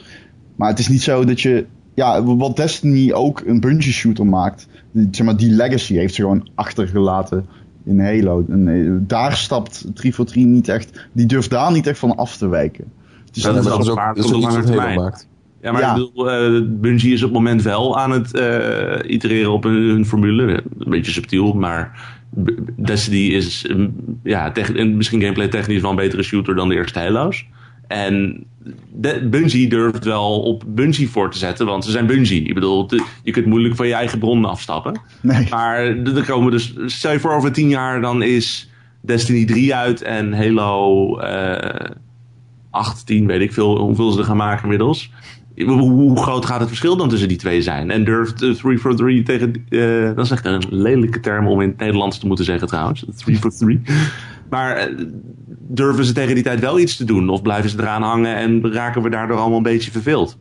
Maar het is niet zo dat je, ja, wat Destiny ook een bungee shooter maakt, zeg maar, die legacy heeft ze gewoon achtergelaten in Halo. En eh, daar stapt 343 niet echt, die durft daar niet echt van af te wijken. Het is dat, is ook, dat is ook iets wat maakt. Ja, maar ik bedoel, uh, Bungie is op het moment wel aan het uh, itereren op hun, formule. Een beetje subtiel, maar Destiny is um, ja, misschien gameplay technisch wel een betere shooter dan de eerste Halo's. En de, Bungie durft wel op Bungie voor te zetten, want ze zijn Bungie. Ik bedoel, je kunt moeilijk van je eigen bronnen afstappen. Nee. Maar er komen dus, stel je voor over tien jaar, dan is Destiny 3 uit en Halo uh, 8, 10, weet ik veel hoeveel ze er gaan maken inmiddels hoe groot gaat het verschil dan tussen die twee zijn? En durft 3 for 3 tegen. Uh, dat is echt een lelijke term om in het Nederlands te moeten zeggen trouwens. 3 for 3. Maar uh, durven ze tegen die tijd wel iets te doen? Of blijven ze eraan hangen en raken we daardoor allemaal een beetje verveeld?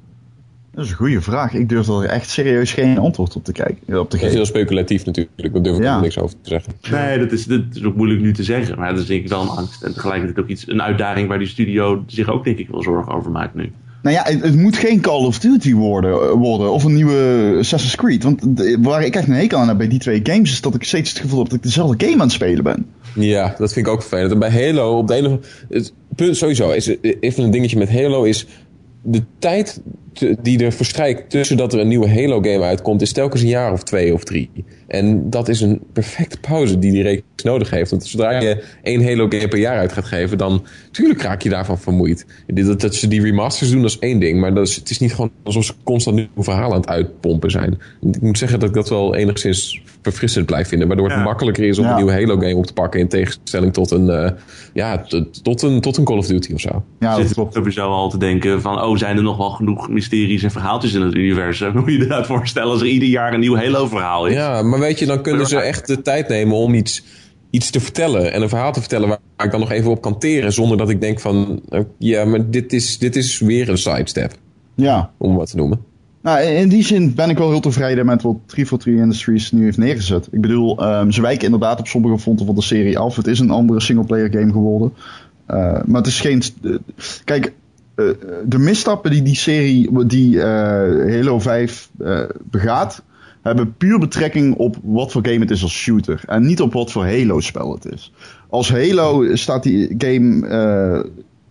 Dat is een goede vraag. Ik durf er echt serieus geen antwoord op te, kijken, op te geven. Dat is heel speculatief natuurlijk. Daar durf ik ja. niks over te zeggen. Nee, dat is, dat is ook moeilijk nu te zeggen. Maar dat is denk ik wel een angst. En tegelijkertijd ook iets, een uitdaging waar die studio zich ook denk ik wel zorgen over maakt nu. Nou ja, het, moet geen Call of Duty worden, eh, worden of een nieuwe Assassin's Creed. Want waar ik echt een hekel aan heb bij die twee games is dat ik steeds het gevoel heb dat ik dezelfde game aan het spelen ben. Ja, dat vind ik ook vervelend. En bij Halo, op de ene het punt sowieso, is, even een dingetje met Halo is de tijd die er verstrijkt tussen dat er een nieuwe Halo game uitkomt, is telkens een jaar of twee of drie. En dat is een perfecte pauze die die reeks nodig heeft. Want zodra je één Halo game per jaar uit gaat geven, dan natuurlijk raak je daarvan vermoeid. Dat, dat ze die remasters doen, dat is één ding. Maar dat is, het is niet gewoon alsof ze constant nieuwe verhalen aan het uitpompen zijn. Ik moet zeggen dat ik dat wel enigszins verfrissend blijf vinden. Waardoor het makkelijker is om een nieuwe Halo game op te pakken. In tegenstelling tot een, uh, ja, tot een, tot een Call of Duty of zo. Ja, dat klopt. sowieso al te denken van, oh, zijn er nog wel genoeg mysteries en verhaaltjes in het universum? Moet je je dat voorstellen als er ieder jaar een nieuw Halo verhaal is? Ja, maar weet je, dan kunnen ze echt de tijd nemen om iets, iets te vertellen. En een verhaal te vertellen waar ik dan nog even op kan teren. Zonder dat ik denk van, eh, ja, maar dit is, dit is weer een sidestep. Ja. Om wat te noemen. Nou, in die zin ben ik wel heel tevreden met wat 343 Industries nu heeft neergezet. Ik bedoel, um, ze wijken inderdaad op sommige fronten van de serie af. Het is een andere singleplayer game geworden. Uh, maar het is geen... Uh, kijk, de misstappen die die serie, die Halo 5 begaat, hebben puur betrekking op wat voor game het is als shooter. En niet op wat voor Halo-spel het is. Als Halo staat die game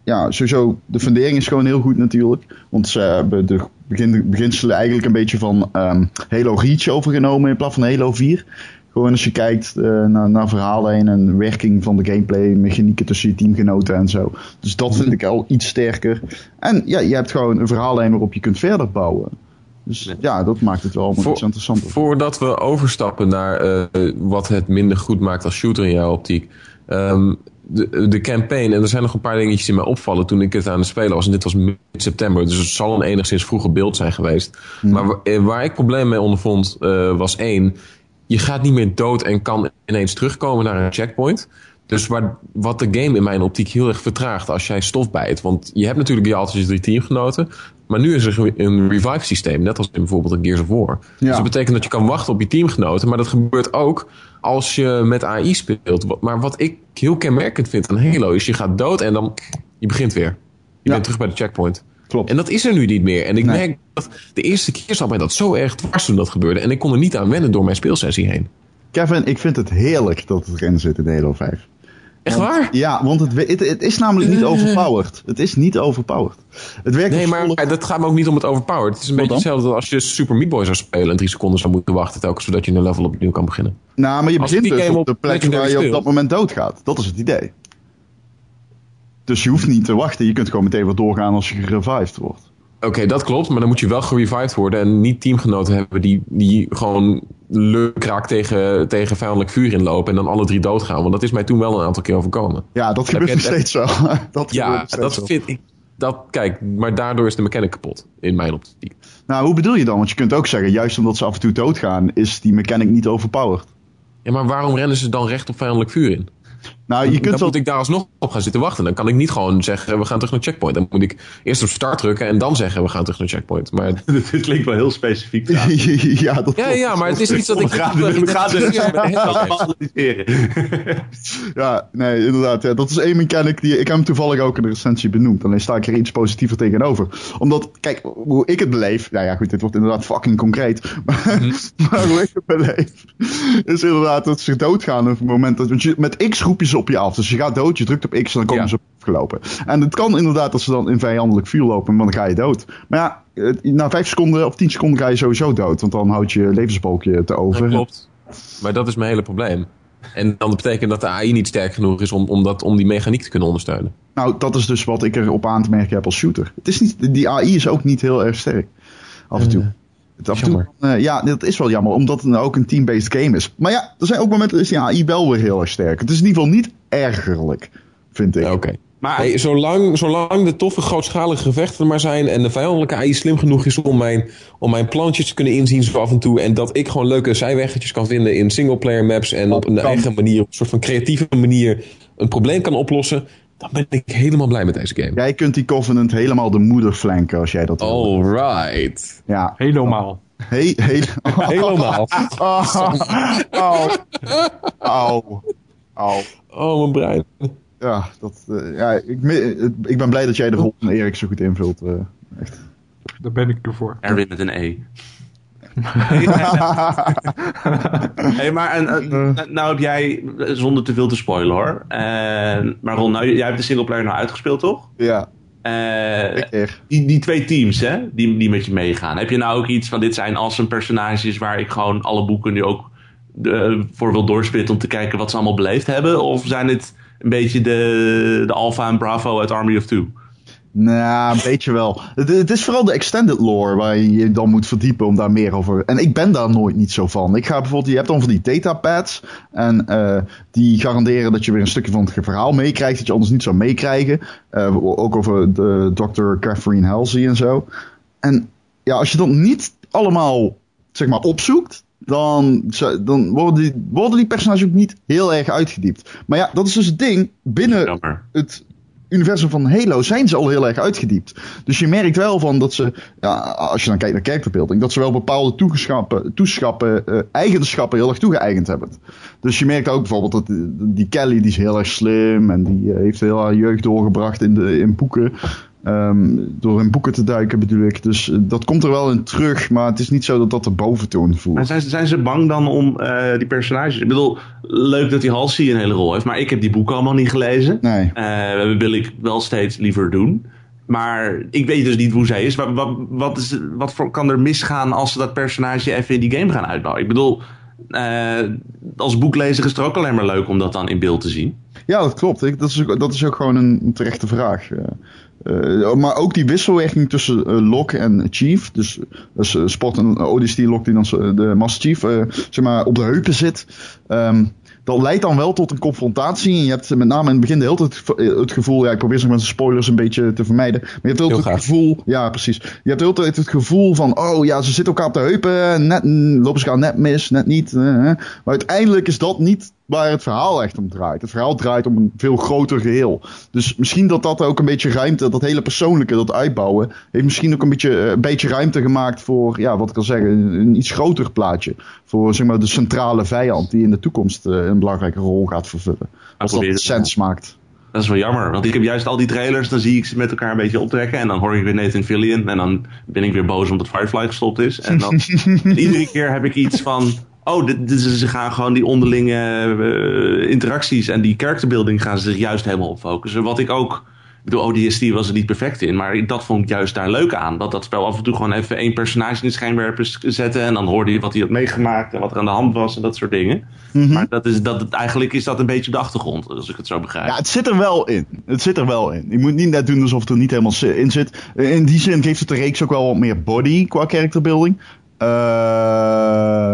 ja, sowieso, de fundering is gewoon heel goed natuurlijk. Want ze hebben de begin, beginselen eigenlijk een beetje van um, Halo Reach overgenomen in plaats van Halo 4. Gewoon als je kijkt uh, naar, naar verhalen heen en werking van de gameplay, mechanieken tussen je teamgenoten en zo. Dus dat vind ik al iets sterker. En ja, je hebt gewoon een verhaallijn waarop je kunt verder bouwen. Dus ja, dat maakt het wel allemaal iets interessanter. Voordat we overstappen naar uh, wat het minder goed maakt als shooter in jouw optiek. Um, de, de campaign, en er zijn nog een paar dingetjes die mij opvallen toen ik het aan het spelen was. En dit was mid-september, dus het zal een enigszins vroege beeld zijn geweest. Hmm. Maar waar, waar, ik problemen mee ondervond, uh, was één. Je gaat niet meer dood en kan ineens terugkomen naar een checkpoint. Dus waar, wat de game in mijn optiek heel erg vertraagt als jij stof bijt. Want je hebt natuurlijk je altijd je drie teamgenoten. Maar nu is er een revive systeem, net als in bijvoorbeeld een Gears of War. Dus dat betekent dat je kan wachten op je teamgenoten. Maar dat gebeurt ook als je met AI speelt. Maar wat ik heel kenmerkend vind aan Halo is je gaat dood en dan je begint weer. Je bent terug bij de checkpoint. Klopt. En dat is er nu niet meer. En ik merk dat de eerste keer zat mij dat zo erg dwars toen dat gebeurde. En ik kon er niet aan wennen door mijn speelsessie heen. Kevin, ik vind het heerlijk dat het erin zit in Halo 5. Echt waar? Ja, want het, het, is namelijk niet overpowered. Het is niet overpowered. Het werkt nee, maar dat gaat me ook niet om het overpowered. Het is een beetje hetzelfde als je Super Meat Boy zou spelen en drie seconden zou moeten wachten telkens zodat je een level opnieuw kan beginnen. Nou, maar je begint dus op de plek waar je op dat moment doodgaat. Dat is het idee. Dus je hoeft niet te wachten. Je kunt gewoon meteen weer doorgaan als je gerevived wordt. Oké, dat klopt, maar dan moet je wel gerevived worden en niet teamgenoten hebben die, die gewoon lukraak tegen, tegen vijandelijk vuur inlopen en dan alle drie doodgaan. Want dat is mij toen wel een aantal keer overkomen. Ja, dat gebeurt nog steeds zo. dat ja, dat vind ik. Dat, kijk, maar daardoor is de mechanic kapot, in mijn optiek. Nou, hoe bedoel je dan? Want je kunt ook zeggen, juist omdat ze af en toe doodgaan, is die mechanic niet overpowered. Ja, maar waarom rennen ze dan recht op vijandelijk vuur in? Nou, je kunt dan moet ik daar alsnog op gaan zitten wachten. Dan kan ik niet gewoon zeggen, we gaan terug naar checkpoint. Dan moet ik eerst op start drukken en dan zeggen, we gaan terug naar checkpoint. Maar... Dit klinkt wel heel specifiek. ja, dat ja, ja, maar het is iets dat ik... We gaan, we gaan dus Ja, nee, inderdaad. Ja, dat is één mechanic die... Ik heb hem toevallig ook in de recensie benoemd. Alleen sta ik er iets positiever tegenover. Omdat, kijk, hoe ik het beleef... Nou ja, goed, dit wordt inderdaad fucking concreet. Maar, mm maar hoe ik het beleef... Is inderdaad dat ze doodgaan op het moment dat... Want je, met X groepjes op je af. Dus je gaat dood, je drukt op X en dan komen ze op gelopen. En het kan inderdaad dat ze dan in vijandelijk vuur lopen, maar dan ga je dood. Maar ja, na vijf seconden of tien seconden ga je sowieso dood. Want dan houdt je levensbalkje te over. Dat klopt. Maar dat is mijn hele probleem. En dan betekent dat de AI niet sterk genoeg is om, om, dat, om die mechaniek te kunnen ondersteunen. Nou, dat is dus wat ik erop aan te merken heb als shooter. Het is niet, die AI is ook niet heel erg sterk. Af en toe. Uh. Het af en toe, uh, ja, dat is wel jammer, omdat het nou ook een team-based game is. Maar ja, er zijn ook momenten dat is die AI wel weer heel erg sterk. Het is in ieder geval niet ergerlijk, vind ik. Oké. Maar hey, zolang, zolang de toffe grootschalige gevechten er maar zijn en de vijandelijke AI slim genoeg is om mijn, om mijn plantjes te kunnen inzien zo af en toe en dat ik gewoon leuke zijweggetjes kan vinden in singleplayer maps en op een eigen manier, op een soort van creatieve manier een probleem kan oplossen, dan ben ik helemaal blij met deze game. Jij kunt die Covenant helemaal de moeder flanken als jij dat wil. Alright. Ja. Helemaal. He he helemaal. Au. Au. Au. Oh, mijn brein. Ja, dat, uh, ja ik, ik ben blij dat jij de rol van Erik zo goed invult. Uh, echt. Daar ben ik ervoor. Erwin met een E. hey, maar en, uh, nou heb jij, zonder te veel te spoilen hoor. maar Ron, nou, jij hebt de singleplayer nou uitgespeeld toch? Ja. Uh, die, die twee teams hè, die, die met je meegaan. Heb je nou ook iets van dit zijn awesome personages waar ik gewoon alle boeken nu ook voor wil doorspitten om te kijken wat ze allemaal beleefd hebben? Of zijn dit een beetje de, de Alpha en Bravo uit Army of Two? Nou, een beetje wel. Het, het, is vooral de extended lore waar je je dan moet verdiepen om daar meer over. En ik ben daar nooit niet zo van. Ik ga bijvoorbeeld, je hebt dan van die datapads. En uh, die garanderen dat je weer een stukje van het verhaal meekrijgt. Dat je anders niet zou meekrijgen. Uh, ook over de Dr. Catherine Halsey en zo. En ja, als je dat niet allemaal zeg maar opzoekt. Dan, dan worden, die, worden die personages ook niet heel erg uitgediept. Maar ja, dat is dus het ding. Binnen het universum van Halo zijn ze al heel erg uitgediept. Dus je merkt wel van dat ze, ja, als je dan kijkt naar characterbeelding, dat ze wel bepaalde toeschappen, uh, eigenschappen heel erg toegeëigend hebben. Dus je merkt ook bijvoorbeeld dat die Kelly, die is heel erg slim en die uh, heeft heel haar jeugd doorgebracht in, de, in boeken. Um, door in boeken te duiken bedoel ik. Dus uh, dat komt er wel in terug, maar het is niet zo dat dat de boventoon voelt. Maar zijn, zijn ze bang dan om uh, die personages? Ik bedoel, leuk dat die Halsey een hele rol heeft, maar ik heb die boeken allemaal niet gelezen. Nee. Uh, dat wil ik wel steeds liever doen. Maar ik weet dus niet hoe zij is. Wat, wat, wat, is, wat voor, kan er misgaan als ze dat personage even in die game gaan uitbouwen? Ik bedoel, als boeklezer is het ook alleen maar leuk om dat dan in beeld te zien. Ja, dat klopt. Ik, dat, is ook, dat is ook gewoon een terechte vraag. Uh, uh, maar ook die wisselwerking tussen uh, Locke en Chief. Dus, dus Spot en Odyssey Locke die dan de Master Chief zeg maar op de heupen zit. Um, dat leidt dan wel tot een confrontatie. En je hebt met name in het begin de hele tijd het gevoel. Ja, ik probeer zo met spoilers een beetje te vermijden. Maar je hebt heel, het gevoel. Ja, precies. Je hebt heel tijd het gevoel van. Oh ja, ze zitten elkaar op de heupen. Net, lopen ze elkaar net mis, net niet. Maar uiteindelijk is dat niet waar het verhaal echt om draait. Het verhaal draait om een veel groter geheel. Dus misschien dat dat ook een beetje ruimte, dat hele persoonlijke, dat uitbouwen, heeft misschien ook een beetje, een beetje ruimte gemaakt voor, ja, wat ik al zeggen, een iets groter plaatje. Voor zeg maar de centrale vijand die in de toekomst een belangrijke rol gaat vervullen. Als dat sens maakt. Dat is wel jammer, want ik heb juist al die trailers, dan zie ik ze met elkaar een beetje optrekken. En dan hoor ik weer Nathan Fillion en dan ben ik weer boos omdat Firefly gestopt is. En dan iedere keer heb ik iets van, oh, dit, dit, ze gaan gewoon die onderlinge uh, interacties en die characterbuilding gaan ze zich juist helemaal op focussen. Wat ik ook, ik bedoel, ODST was er niet perfect in, maar dat vond ik juist daar leuk aan. Dat dat spel af en toe gewoon even één personage in de schijnwerpers zetten en dan hoorde je wat hij had meegemaakt en wat er aan de hand was en dat soort dingen. Mm -hmm. Maar dat is, dat, eigenlijk is dat een beetje op de achtergrond, als ik het zo begrijp. Ja, het zit er wel in. Het zit er wel in. Je moet niet net doen alsof het er niet helemaal in zit. In die zin geeft het de reeks ook wel wat meer body qua characterbuilding. Uh,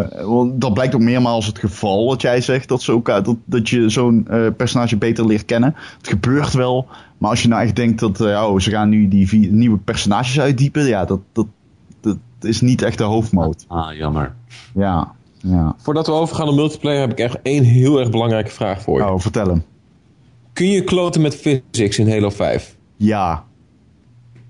dat blijkt ook meermaals het geval wat jij zegt. Dat, zo, dat, dat je zo'n uh, personage beter leert kennen. Het gebeurt wel. Maar als je nou echt denkt dat uh, oh, ze gaan nu die vier, nieuwe personages uitdiepen. Ja, dat, dat, dat is niet echt de hoofdmoot. Ah, jammer. Ja, ja. Voordat we overgaan op multiplayer heb ik echt één heel erg belangrijke vraag voor je. Oh, vertel hem. Kun je kloten met physics in Halo 5? Ja.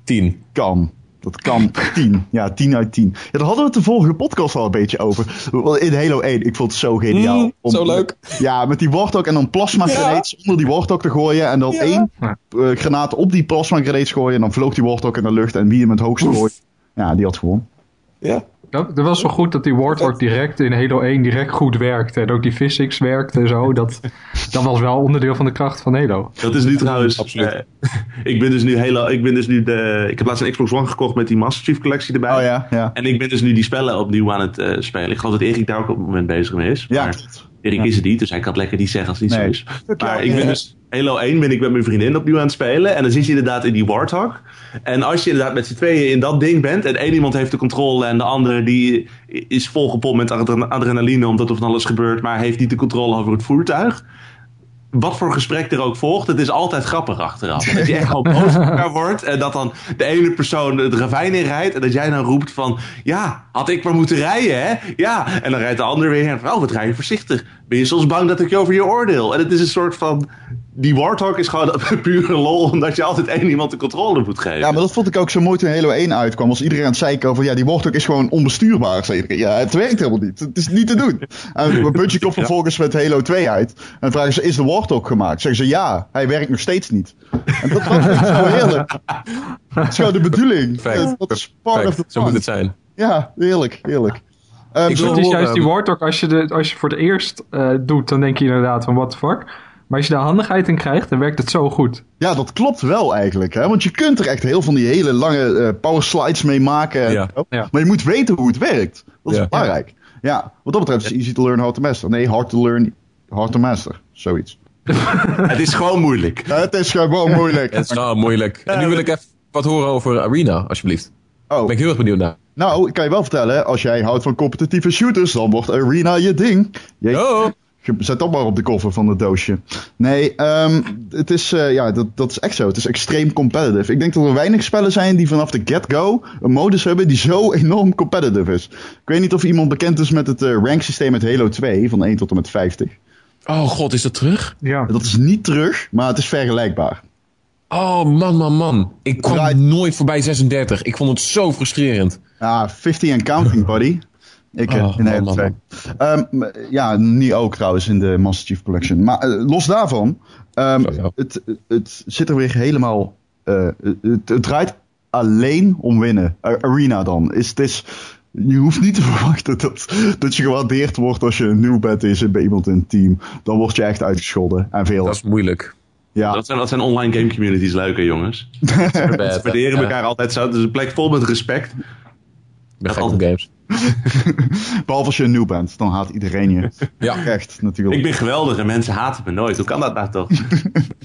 10. Kan. Dat kan 10. Ja, 10 uit 10. Ja, daar hadden we het de vorige podcast al een beetje over. In Halo 1. Ik vond het zo geniaal. Mm, om, zo leuk. Ja, met die Warthog en dan plasma grenades ja. onder die Warthog te gooien. En dan ja. één uh, granaat op die plasma grenades gooien. En dan vloog die Warthog in de lucht. En wie hem het hoogst gooit, ja, die had gewonnen. Ja. Dat, dat was wel goed dat die Warthog direct in Halo 1 direct goed werkte. En ook die physics werkte en zo. Dat, dat was wel onderdeel van de kracht van Halo. Dat is nu trouwens... Absoluut. Uh, ik ben dus nu Halo... Ik ben dus nu de... Ik heb laatst een Xbox One gekocht met die Master Chief collectie erbij. Oh ja, ja. En ik ben dus nu die spellen opnieuw aan het uh, spelen. Ik geloof dat Erik daar ook op het moment bezig mee is. Ja. Maar Erik ja. is het niet, dus hij kan het lekker niet zeggen als het niet nee. zo is. Maar ik ben dus... Halo 1 ben ik met mijn vriendin opnieuw aan het spelen. En dan zit je inderdaad in die Warthog. En als je inderdaad met z'n tweeën in dat ding bent. En één iemand heeft de controle en de andere die is volgepompt met adrenaline omdat er van alles gebeurt. Maar heeft niet de controle over het voertuig. Wat voor gesprek er ook volgt, het is altijd grappig achteraf. Dat je echt gewoon boos op elkaar wordt. En dat dan de ene persoon het ravijn in rijdt. En dat jij dan roept van, ja, had ik maar moeten rijden, hè? Ja. En dan rijdt de ander weer en van, oh, wat rij je voorzichtig. Ben je soms bang dat ik je over je oordeel? En het is een soort van die Warthog is gewoon pure lol, omdat je altijd één iemand de controle moet geven. Ja, maar dat vond ik ook zo mooi toen Halo 1 uitkwam. Als iedereen aan het zeiken over, ja, die Warthog is gewoon onbestuurbaar. Zei ja, het werkt helemaal niet. Het is niet te doen. En Bungie komt vervolgens met Halo 2 uit. En vragen ze, is de Warthog gemaakt? Zeggen ze, ja, hij werkt nog steeds niet. En dat was zo heerlijk. Dat is gewoon de bedoeling. Dat is part of the Zo moet het zijn. Ja, heerlijk, heerlijk. Um, ik het is juist die Warthog, als je, de, als je voor het eerst uh, doet, dan denk je inderdaad van, what the fuck? Maar als je daar handigheid in krijgt, dan werkt het zo goed. Ja, dat klopt wel eigenlijk. Hè? Want je kunt er echt heel van die hele lange uh, power slides mee maken. Ja. Ja. Maar je moet weten hoe het werkt. Dat is ja. belangrijk. Ja, wat dat betreft is easy to learn, how to master. Nee, hard to learn, hard to master. Zoiets. het is gewoon moeilijk. het is gewoon moeilijk. het is gewoon moeilijk. En nu wil ik even wat horen over Arena, alsjeblieft. Oh. Ben ik heel erg benieuwd naar. Nou, ik kan je wel vertellen, als jij houdt van competitieve shooters, dan wordt Arena je ding. Jeetje. Oh. Zet dat maar op de koffer van het doosje. Nee, um, het is, uh, ja, dat, dat is echt zo. Het is extreem competitive. Ik denk dat er weinig spellen zijn die vanaf de get-go een modus hebben die zo enorm competitive is. Ik weet niet of iemand bekend is met het uh, rank systeem met Halo 2 van 1 tot en met 50. Oh god, is dat terug? Ja. Dat is niet terug, maar het is vergelijkbaar. Oh man, man, man. Ik kwam nooit voorbij 36. Ik vond het zo frustrerend. Ja, 50 and counting, buddy. Ik oh, in Halo 2. Um, ja, niet ook trouwens in de Master Chief Collection. Maar uh, los daarvan, um, Sorry, ja. het, het zit er weer helemaal het, het, draait alleen om winnen. Arena dan. Is, het is, je hoeft niet te verwachten dat, dat je gewaardeerd wordt als je een nieuw bed is bij iemand in het team. Dan word je echt uitgescholden. En veel. Dat is moeilijk. Ja. Dat, zijn, dat zijn online game communities leuke jongens. Ze waarderen elkaar altijd zo. Het is een plek vol met respect. Ik ben games. Behalve als je een nieuw bent, dan haat iedereen je. Ja. Echt, natuurlijk. Ik ben geweldig en mensen haten me nooit. Hoe kan dat nou toch?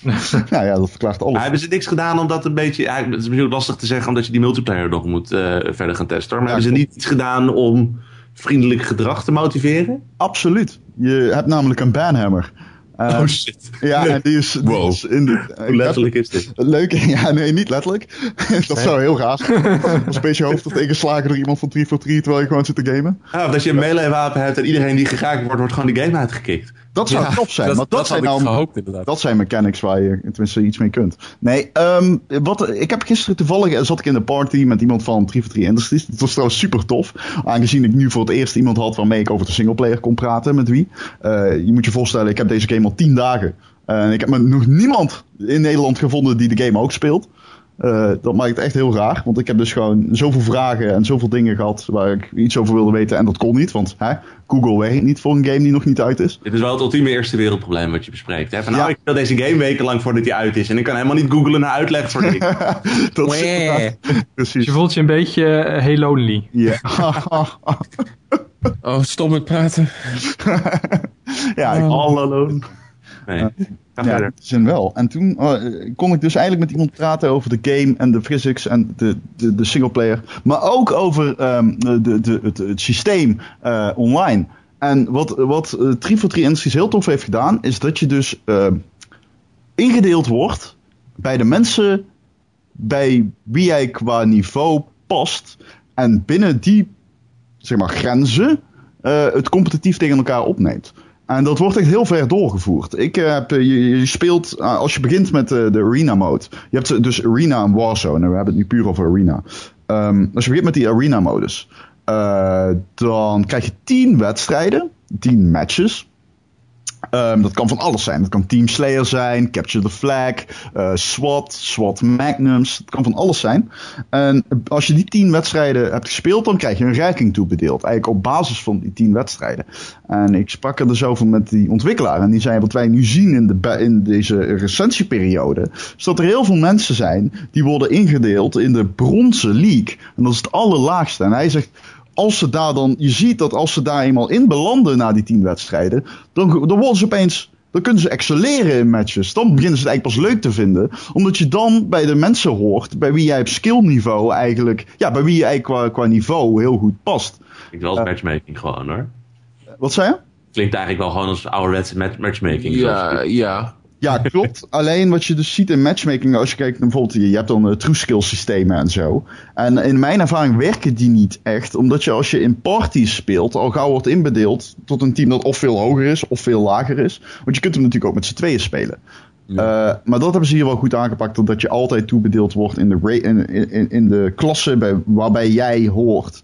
nou ja, dat verklaart alles. Maar hebben ze niks gedaan omdat een beetje... Ja, het is misschien lastig te zeggen omdat je die multiplayer nog moet uh, verder gaan testen. Maar hebben ze niet iets gedaan om vriendelijk gedrag te motiveren? Absoluut. Je hebt namelijk een banhammer. Uh, oh shit. Ja, en die is. wow. is in de, Hoe letterlijk is dit? Leuk, ja, nee, niet letterlijk. dat zou heel gaaf zijn. Als een beetje hoofd wordt ingeslagen door iemand van 3 voor 3 terwijl je gewoon zit te gamen. Ah, of dat je een melee wapen hebt en iedereen die geraakt wordt, wordt gewoon die game uitgekikt. Dat zou ja, top zijn. Dat, maar dat, dat zijn nou, gehoopt. Dat zijn mechanics waar je tenminste iets mee kunt. Nee, um, wat, ik heb gisteren toevallig zat ik in een party met iemand van 3 for 3 Industries. Dat was trouwens super tof. Aangezien ik nu voor het eerst iemand had waarmee ik over de singleplayer kon praten. Met wie. Uh, je moet je voorstellen, ik heb deze game al 10 dagen. En uh, ik heb nog niemand in Nederland gevonden die de game ook speelt. Uh, dat maakt het echt heel raar. Want ik heb dus gewoon zoveel vragen en zoveel dingen gehad waar ik iets over wilde weten. En dat kon niet. Want hè, Google werkt niet voor een game die nog niet uit is. Dit is wel het ultieme eerste wereldprobleem wat je bespreekt. Hè? Van nou, ik wil deze game wekenlang voordat die uit is. En ik kan helemaal niet googlen naar uitleg voor dit. dat is Precies. Je voelt je een beetje uh, heel lonely. Ja. oh, stop met praten. ja, ik all alone. Nee. Ja, dat is wel. En toen uh, kon ik dus eigenlijk met iemand praten over de game en de physics en de, de, de singleplayer. Maar ook over um, de, de, het, het systeem uh, online. En wat, wat uh, 3 for 3 Industries heel tof heeft gedaan, is dat je dus uh, ingedeeld wordt bij de mensen bij wie jij qua niveau past. En binnen die zeg maar, grenzen het competitief tegen elkaar opneemt. En dat wordt echt heel ver doorgevoerd. Ik eh, heb, eh, je, je speelt, uh, als je begint met de, arena mode. Je hebt dus arena en warzone. we hebben het nu puur over arena. Um, als je begint met die arena modus. Dan krijg je 10 wedstrijden. 10 matches. Um, dat kan van alles zijn. Dat kan Team Slayer zijn, Capture the Flag, uh, SWAT, SWAT Magnums. Het kan van alles zijn. En als je die tien wedstrijden hebt gespeeld, dan krijg je een ranking toebedeeld. Eigenlijk op basis van die tien wedstrijden. En ik sprak er dus over met die ontwikkelaar. En die zei, wat wij nu zien in, de, in deze recentieperiode, is dat er heel veel mensen zijn die worden ingedeeld in de bronzen league. En dat is het allerlaagste. En hij zegt, als ze daar dan, je ziet dat als ze daar eenmaal in belanden na die tien wedstrijden, dan, dan worden ze opeens, dan kunnen ze excelleren in matches. Dan beginnen ze het eigenlijk pas leuk te vinden, omdat je dan bij de mensen hoort, bij wie jij op skillniveau eigenlijk, ja, bij wie je eigenlijk qua, qua niveau heel goed past. Ik wel als uh, matchmaking gewoon hoor. Wat zei je? Klinkt eigenlijk wel gewoon als ouderwetse matchmaking. Ja, ja. Ja, klopt. Alleen wat je dus ziet in matchmaking, als je kijkt bijvoorbeeld, je hebt dan uh, true skill systemen en zo. En in mijn ervaring werken die niet echt, omdat je als je in parties speelt, al gauw wordt inbedeeld tot een team dat of veel hoger is of veel lager is. Want je kunt hem natuurlijk ook met z'n tweeën spelen. Ja. Uh, maar dat hebben ze hier wel goed aangepakt, dat je altijd toebedeeld wordt in de, in, in, in de klasse bij, waarbij jij hoort.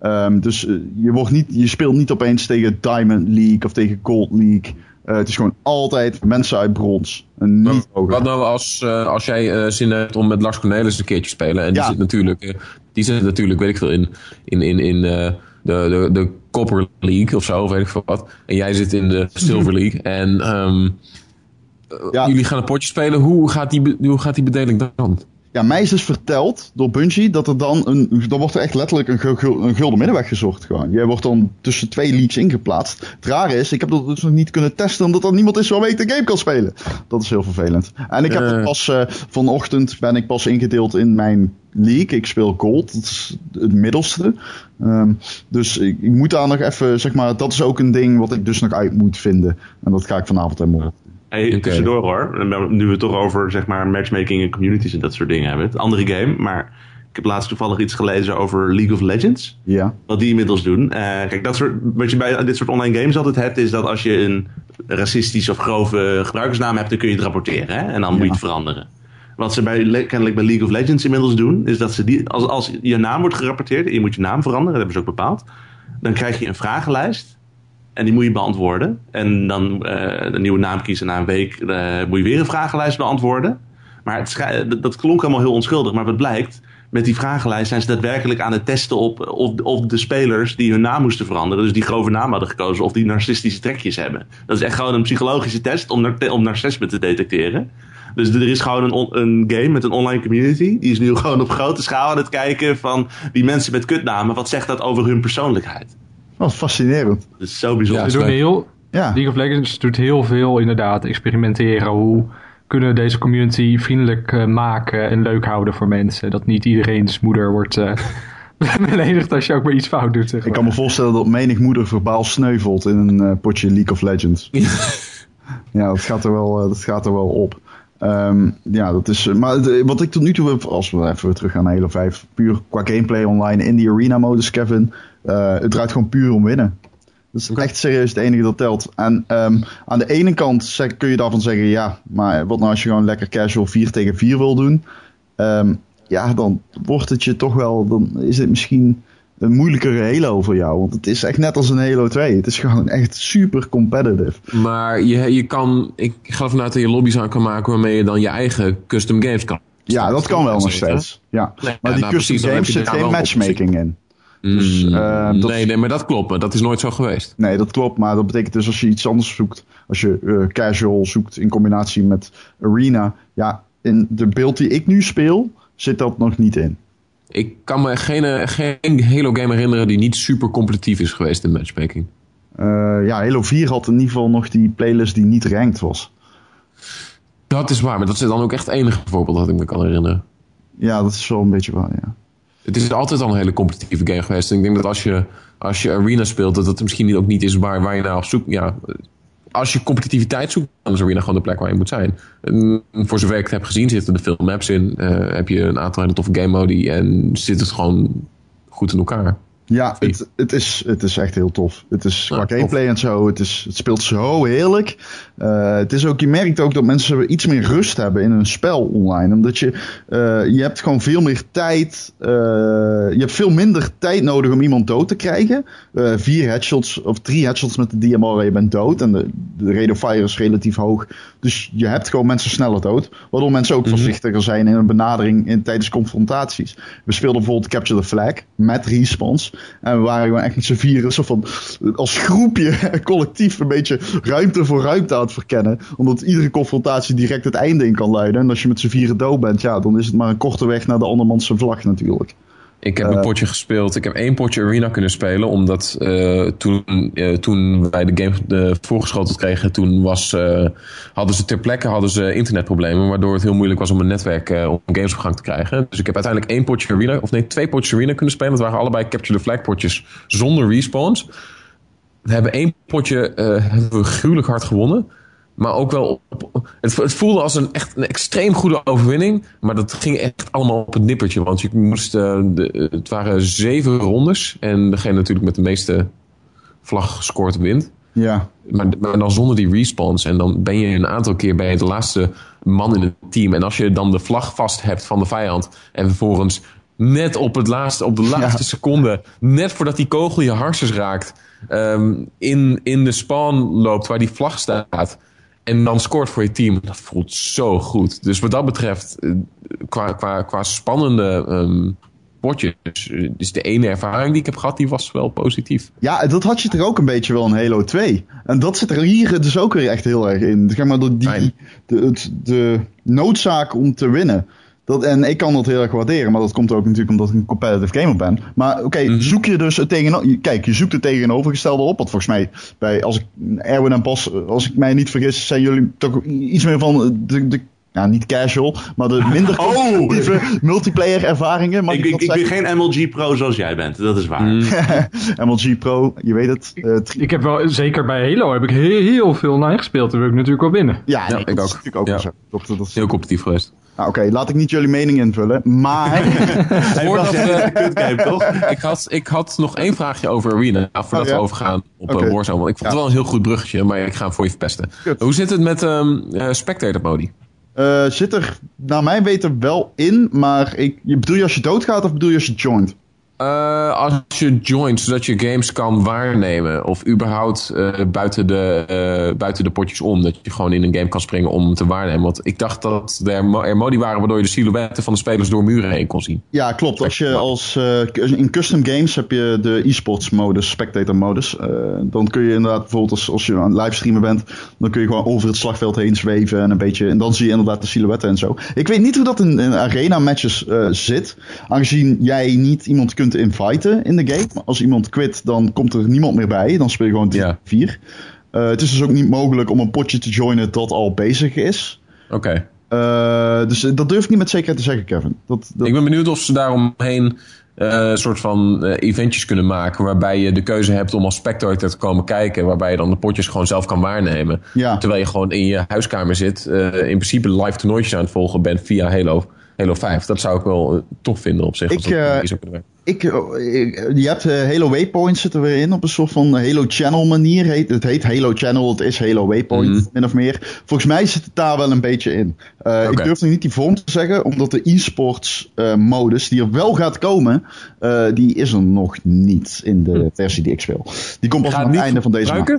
Um, dus uh, je, wordt niet, je speelt niet opeens tegen Diamond League of tegen Gold League. Uh, het is gewoon altijd mensen uit brons. En niet wat, wat nou als, uh, als jij uh, zin hebt om met Lars Cornelis een keertje te spelen. En die zit natuurlijk, die zit natuurlijk, weet ik veel, in, in, in, in de, de, de Copper League of zo, weet ik veel wat. En jij zit in de Silver League. En um, ja. jullie gaan een potje spelen. Hoe gaat die, hoe gaat die bedeling dan? Ja, mij is dus verteld door Bungie dat er dan een. Dan wordt er echt letterlijk een, een gulden middenweg gezocht. Gewoon. Jij wordt dan tussen twee leagues ingeplaatst. Het rare is, ik heb dat dus nog niet kunnen testen omdat er niemand is waarmee ik de game kan spelen. Dat is heel vervelend. En ik heb uh. pas uh, vanochtend ben ik pas ingedeeld in mijn league. Ik speel gold, dat is het middelste. Um, dus ik, ik, moet daar nog even, zeg maar, dat is ook een ding wat ik dus nog uit moet vinden. En dat ga ik vanavond helemaal Hey, okay. tussendoor hoor, nu we het toch over zeg maar, matchmaking en communities en dat soort dingen hebben. Het andere game, maar ik heb laatst toevallig iets gelezen over League of Legends. Ja. Wat die inmiddels doen. Uh, kijk, dat soort, wat je bij dit soort online games altijd hebt, is dat als je een racistisch of grove gebruikersnaam hebt, dan kun je het rapporteren. Hè? En dan ja. moet je het veranderen. Wat ze bij, kennelijk bij League of Legends inmiddels doen, is dat ze die, als, als je naam wordt gerapporteerd en je moet je naam veranderen, dat hebben ze ook bepaald, dan krijg je een vragenlijst en die moet je beantwoorden. En dan een nieuwe naam kiezen na een week uh, moet je weer een vragenlijst beantwoorden. Maar het dat klonk allemaal heel onschuldig. Maar wat blijkt, met die vragenlijst zijn ze daadwerkelijk aan het testen op of, of de spelers die hun naam moesten veranderen, dus die grove naam hadden gekozen, of die narcistische trekjes hebben. Dat is echt gewoon een psychologische test om, om narcisme te detecteren. Dus er is gewoon een, een, game met een online community. Die is nu gewoon op grote schaal aan het kijken van die mensen met kutnamen. Wat zegt dat over hun persoonlijkheid? Wat fascinerend. Dat is zo bijzonder. Ja, heel, ja. League of Legends doet heel veel inderdaad experimenteren. Hoe kunnen deze community vriendelijk uh, maken en leuk houden voor mensen. Dat niet iedereen's moeder wordt uh, beledigd als je ook maar iets fout doet. Ik kan me voorstellen dat menig moeder verbaal sneuvelt in een uh, potje League of Legends. ja, dat gaat er wel, dat gaat er wel op. Um, ja, dat is. Maar wat ik tot nu toe heb, als we even terug gaan naar Halo 5, puur qua gameplay online in die arena modus, Kevin. Het draait gewoon puur om winnen. Dat is echt serieus het enige dat telt. En um, aan de ene kant kun je daarvan zeggen, ja, maar wat nou als je gewoon lekker casual 4 tegen 4 wil doen? Um, ja, dan wordt het je toch wel, dan is het misschien een moeilijkere Halo voor jou. Want het is echt net als een Halo 2. Het is gewoon echt super competitive. Maar je, je kan, ik ga ervan uit dat je lobby's aan kan maken waarmee je dan je eigen custom games kan. Ja, dat kan wel nog steeds. Ja. maar die nou, custom games zit geen matchmaking in. Dus, uh, nee, nee, maar dat klopt. Dat is nooit zo geweest. Nee, dat klopt. Maar dat betekent dus als je iets anders zoekt. Als je uh, casual zoekt in combinatie met arena. Ja, in de beeld die ik nu speel, zit dat nog niet in. Ik kan me geen, geen Halo game herinneren die niet super competitief is geweest in matchmaking. Uh, ja, Halo 4 had in ieder geval nog die playlist die niet ranked was. Dat is waar, maar dat is dan ook echt het enige voorbeeld dat ik me kan herinneren. Ja, dat is wel een beetje waar, ja het is altijd al een hele competitieve game geweest. En ik denk dat als je, als je Arena speelt, dat het misschien ook niet is waar, waar je naar op zoek... Ja, als je competitiviteit zoekt, dan is Arena gewoon de plek waar je moet zijn. En voor zover ik het heb gezien, zitten er veel maps in. Uh, heb je een aantal hele toffe game modi en zit het gewoon goed in elkaar. Ja, het, het, is, het is echt heel tof. Het is qua gameplay en zo, het, is, het speelt zo heerlijk. Uh, het is ook, je merkt ook dat mensen iets meer rust hebben in een spel online. Omdat je, uh, je hebt gewoon veel meer tijd. Uh, je hebt veel minder tijd nodig om iemand dood te krijgen. vier headshots of drie headshots met de DMR en je bent dood. En de, de rate of fire is relatief hoog. Dus je hebt gewoon mensen sneller dood. Waardoor mensen ook mm voorzichtiger zijn in een benadering in, tijdens confrontaties. We speelden bijvoorbeeld Capture the Flag met respawns. En we waren gewoon echt met z'n vieren, van, als groepje, collectief, een beetje ruimte voor ruimte aan het verkennen. Omdat iedere confrontatie direct het einde in kan leiden. En als je met z'n vieren dood bent, ja, dan is het maar een korte weg naar de andermans vlag natuurlijk. Ik heb een eh, potje gespeeld. Ik heb één potje Arena kunnen spelen. Omdat uh, toen, uh, toen wij de game de voorgeschoteld kregen, toen was, hadden ze ter plekke hadden ze internetproblemen. Waardoor het heel moeilijk was om een netwerk om games op gang te krijgen. Dus ik heb uiteindelijk één potje Arena, of nee, twee potjes Arena kunnen spelen. Dat waren allebei Capture the Flag potjes zonder respawns. We hebben één potje hebben we gruwelijk hard gewonnen. Maar ook wel. Op, het, het, voelde als een echt een extreem goede overwinning. Maar dat ging echt allemaal op het nippertje. Want je moest. Uh, de, het waren zeven rondes. En degene natuurlijk met de meeste vlag gescoord wint. Ja. Maar, maar, dan zonder die respawns. En dan ben je een aantal keer bij de laatste man in het team. En als je dan de vlag vast hebt van de vijand. En vervolgens net op, het laatste, op de laatste seconde. Net voordat die kogel je harses raakt. Um, in, in de spawn loopt waar die vlag staat en dan scoort voor je team. Dat voelt zo goed. Dus wat dat betreft, eh, qua, qua, qua spannende um, potjes, is de ene ervaring die ik heb gehad, die was wel positief. Ja, dat had je er ook een beetje wel in Halo 2. En dat zit er hier dus ook weer echt heel erg in. Zeg maar, die, de, de, de noodzaak om te winnen. Dat, en ik kan dat heel erg waarderen, maar dat komt ook natuurlijk omdat ik een competitive gamer ben. Maar oké, mhm. zoek je dus het tegenover. Kijk, je zoekt het tegenovergestelde op. Want volgens mij, bij, als ik Erwin en Bas, als ik mij niet vergis, zijn jullie toch iets meer van de, de ja, niet casual, maar de minder oh! competitieve oh. multiplayer ervaringen. ik, ik, ik ben geen MLG Pro zoals jij bent, dat is waar. MLG. Pro, je weet het. Uh, ik heb wel, zeker bij Halo heb ik heel, heel veel online gespeeld. Daar wil ik natuurlijk wel winnen. Ja, nee, ik ook. Is natuurlijk ook ja. zo. Dat, dat, is heel competitief geweest. Nou, Oké, laat ik niet jullie mening invullen, maar... voordat we... toch? Ik had, ik had nog één vraagje over Arena, voordat oh, we overgaan op okay. Uh, Warzone. Want ik vond het wel een heel goed bruggetje, maar ik ga hem voor je verpesten. Hoe zit het met um, uh, Spectator Modi? Uh, zit er, naar mijn weten, wel in, maar ik, je, bedoel je als je doodgaat of bedoel je als je joint? Uh, als je joint, zodat je games kan waarnemen. Of überhaupt uh, buiten, de, uh, buiten de potjes om. Dat je gewoon in een game kan springen om te waarnemen. Want ik dacht dat er, er modi waren waardoor je de silhouetten van de spelers door muren heen kon zien. Ja, klopt. Als je als, in custom games heb je de e-sports modus, spectator modus. dan kun je inderdaad bijvoorbeeld als, als je aan het livestreamen bent. Dan kun je gewoon over het slagveld heen zweven. En, een beetje, en dan zie je inderdaad de silhouetten en zo. Ik weet niet hoe dat in, in arena matches zit. Aangezien jij niet iemand kunt inviten in de game. Als iemand quit, dan komt er niemand meer bij. Dan speel je gewoon 3 4. Uh, het is dus ook niet mogelijk om een potje te joinen dat al bezig is. Oké. Okay. Uh, dus dat durf ik niet met zekerheid te zeggen, Kevin. Dat, dat... Ik ben benieuwd of ze daaromheen uh, een soort van eventjes kunnen maken. Waarbij je de keuze hebt om als spectator te komen kijken. Waarbij je dan de potjes gewoon zelf kan waarnemen. Ja. Terwijl je gewoon in je huiskamer zit. In principe live toernooitjes aan het volgen bent via Halo. Halo 5. Dat zou ik wel uh, tof vinden op zich. Ik, uh, ik, uh, je hebt Halo Waypoint zitten weer in op een soort van Halo Channel manier. Heet, het heet Halo Channel, het is Halo Waypoint, mm. min of meer. Volgens mij zit het daar wel een beetje in. Okay. Ik durf nog niet die vorm te zeggen, omdat de e-sports modus die er wel gaat komen, die is er nog niet in de mm. versie die ik speel. Die komt pas aan het einde van deze maand. Ik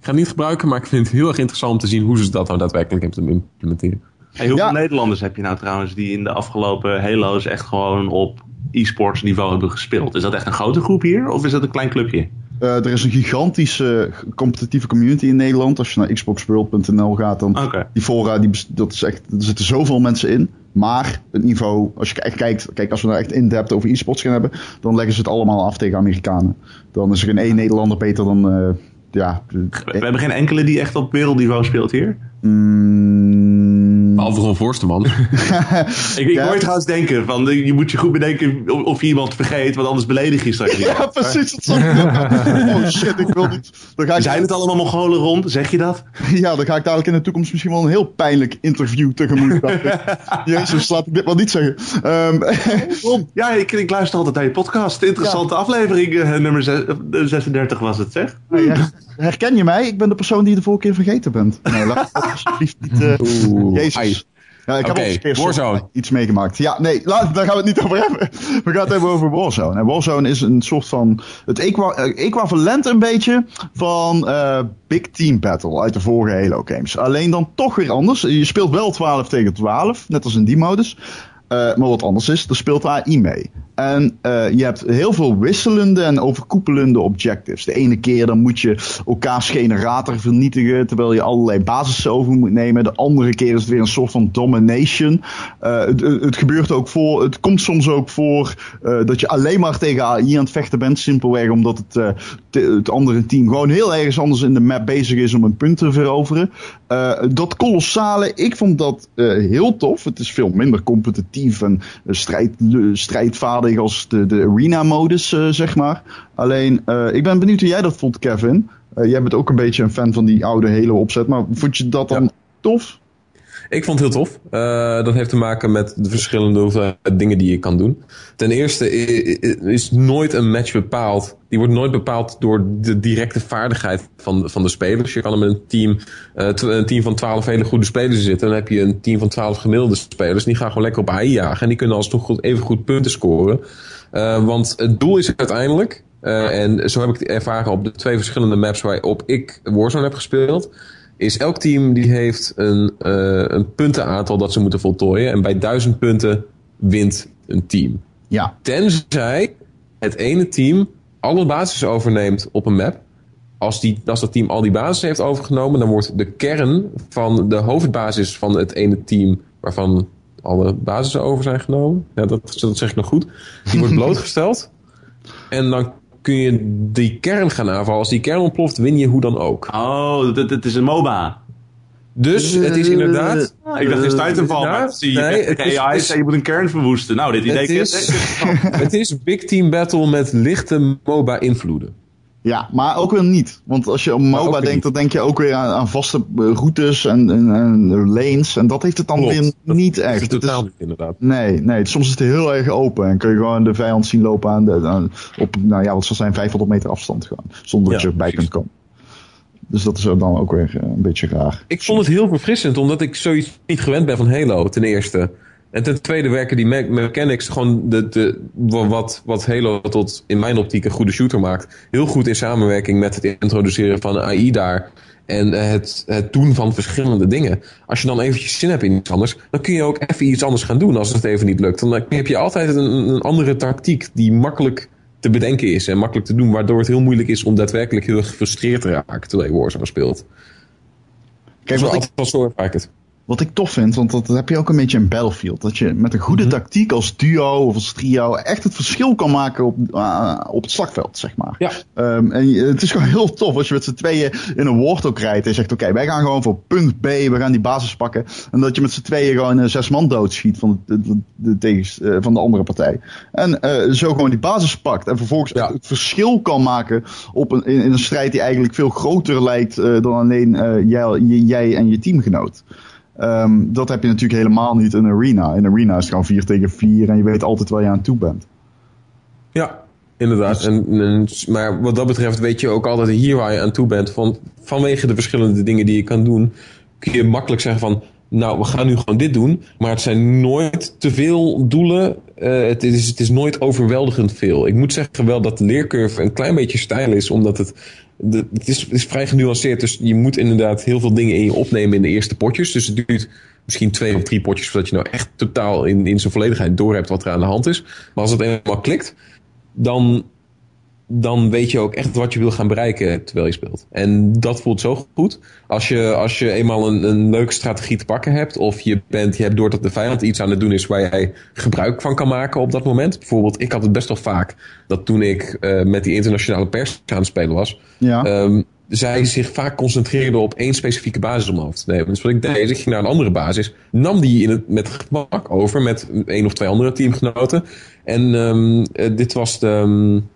ga het niet gebruiken, maar ik vind het heel erg interessant om te zien hoe ze dat nou daadwerkelijk implementeren. Hey, hoeveel Nederlanders heb je nou trouwens die in de afgelopen Halo's echt gewoon op e-sports niveau hebben gespeeld? Is dat echt een grote groep hier of is dat een klein clubje? Uh, er is een gigantische competitieve community in Nederland. Als je naar xboxworld.nl gaat, dan okay. die fora, die, dat is echt, er zitten zoveel mensen in. Maar het niveau, als je echt kijkt, kijk, als we nou echt in-depth over e-sports gaan hebben, dan leggen ze het allemaal af tegen Amerikanen. Dan is er geen één Nederlander beter dan, uh, ja. We hebben geen enkele die echt op wereldniveau speelt hier? Mm. Behalve gewoon voorste man. ik, ik hoor je trouwens denken, van, je moet je goed bedenken of je iemand vergeet, want anders beledig je straks Ja, precies. Dat oh shit, ik wil niet. Dan ga ik... Zijn het allemaal Mongolen rond? Zeg je dat? Ja, dan ga ik dadelijk in de toekomst misschien wel een heel pijnlijk interview tegemoet. Jezus, laat ik dit wel niet zeggen. Um, ja, ik, ik, luister altijd naar je podcast. Interessante ja. aflevering, uh, nummer 36 was het, zeg. Ja, herken je mij? Ik ben de persoon die je de vorige keer vergeten bent. Nee, laat alsjeblieft niet... Uh, Jezus. Ja, ik heb okay, al Warzone. iets meegemaakt. Ja, nee, laat, daar gaan we het niet over hebben. We gaan het hebben over Warzone. En Warzone is een soort van het equa equivalent een beetje van uh, Big Team Battle uit de vorige Halo games. Alleen dan toch weer anders. Je speelt wel 12 tegen 12, net als in die modus. Uh, maar wat anders is, er speelt AI mee. En uh, je hebt heel veel wisselende en overkoepelende objectives. De ene keer dan moet je elkaars generator vernietigen, terwijl je allerlei basissen over moet nemen. De andere keer is het weer een soort van domination. Uh, het, gebeurt ook voor, het komt soms ook voor dat je alleen maar tegen AI aan het vechten bent. Simpelweg omdat het, het andere team gewoon heel ergens anders in de map bezig is om een punt te veroveren. dat kolossale, ik vond dat heel tof. Het is veel minder competitief en strijd, strijdvaardig als de, de arena-modus, uh, zeg maar. Alleen, uh, ik ben benieuwd hoe jij dat vond, Kevin. Jij bent ook een beetje een fan van die oude hele opzet, maar vond je dat dan ja. tof? Ik vond het heel tof. Uh, dat heeft te maken met de verschillende dingen die je kan doen. Ten eerste is nooit een match bepaald. Die wordt nooit bepaald door de directe vaardigheid van, van de spelers. Je kan met een team, uh, een team van 12 hele goede spelers zitten. Dan heb je een team van 12 gemiddelde spelers. Die gaan gewoon lekker op AI jagen. En die kunnen alsnog goed, even goed punten scoren. Uh, want het doel is uiteindelijk. en zo heb ik het ervaren op de twee verschillende maps waarop ik Warzone heb gespeeld is elk team die heeft een, uh, een puntenaantal dat ze moeten voltooien. En bij duizend punten wint een team. Ja. Tenzij het ene team alle basis overneemt op een map. Als, die, als dat team al die basis heeft overgenomen, dan wordt de kern van de hoofdbasis van het ene team, waarvan alle basissen over zijn genomen, ja, dat, dat zeg ik nog goed, die wordt blootgesteld. En dan kun je die kern gaan aanvallen. Als die kern ontploft, win je hoe dan ook. Oh, het is een MOBA. Dus het is inderdaad. Uh, ik dacht, het is Titanfall. Ja, zie nee, het is, AI is, je moet een kern verwoesten. Nou, dit idee het is, het is Big Team Battle met lichte MOBA-invloeden. Ja, maar ook weer niet. Want als je om MOBA denkt, dan denk je ook weer aan, aan vaste eh, routes en, en, en, lanes. En dat heeft het dan Klopt. weer niet echt. Het is totaal niet, inderdaad. Nee, nee, soms is het heel erg open. En kun je gewoon de vijand zien lopen aan de, aan, op, nou ja, wat zal zijn, 500 meter afstand gewoon. Zonder dat je erbij kunt komen. Dus dat is dan ook weer eh, een beetje raar. Ik vond het heel verfrissend, omdat ik zoiets niet gewend ben van Halo, ten eerste. En ten tweede werken die mechanics gewoon de, de, wat, wat Halo tot in mijn optiek een goede shooter maakt. Heel goed in samenwerking met het introduceren van AI daar. En het, het doen van verschillende dingen. Als je dan eventjes zin hebt in iets anders, dan kun je ook even iets anders gaan doen als het even niet lukt. Dan heb je altijd een, een andere tactiek die makkelijk te bedenken is en makkelijk te doen, waardoor het heel moeilijk is om daadwerkelijk heel gefrustreerd te raken terwijl je Warzone speelt. Kijk, wat ik, zo ervaar ik het. Wat ik tof vind, want dat heb je ook een beetje in Battlefield. Dat je met een goede mhm. tactiek als duo of als trio echt het verschil kan maken op, uh, op het slagveld, zeg maar. Ja. Um, en het is gewoon heel tof als je met z'n tweeën in een Warthog rijdt en zegt: Oké, wij gaan gewoon voor punt B, we gaan die basis pakken. En dat je met z'n tweeën gewoon een zes man doodschiet van de, de, de, tegens, uh, van de andere partij. En uh, zo gewoon die basis pakt en vervolgens ja. het verschil kan maken op een, in, in, een strijd die eigenlijk veel groter lijkt dan alleen jij, jij en je teamgenoot. Um, dat heb je natuurlijk helemaal niet in Arena. In Arena is het gewoon 4 tegen 4 en je weet altijd waar je aan toe bent. Ja, inderdaad. Dus- en, en, maar wat dat betreft weet je ook altijd hier waar je aan toe bent. Van, vanwege de verschillende dingen die je kan doen, kun je makkelijk zeggen van... Nou, we gaan nu gewoon dit doen. Maar het zijn nooit te veel doelen. Uh, het, is, het is nooit overweldigend veel. Ik moet zeggen wel dat de leercurve een klein beetje stijl is. Omdat het het, is, is vrij genuanceerd. Dus je moet inderdaad heel veel dingen in je opnemen in de eerste potjes. Dus het duurt misschien twee of drie potjes voordat je nou echt totaal in, in zijn volledigheid doorhebt wat er aan de hand is. Maar als het eenmaal klikt, dan dan weet je ook echt wat je wil gaan bereiken terwijl je speelt. En dat voelt zo goed. Als je, als je eenmaal een, een leuke strategie te pakken hebt, of je, bent, je hebt door dat de vijand iets aan het doen is waar jij gebruik van kan maken op dat moment. Bijvoorbeeld, ik had het best wel vaak dat toen ik uh, met die internationale pers aan het spelen was, ja. um, zij zich vaak concentreerden op één specifieke basis om te nemen. Dus wat ik deed, ik ging naar een andere basis, nam die in het, met gemak over met één of twee andere teamgenoten. En um, dit was de... Um,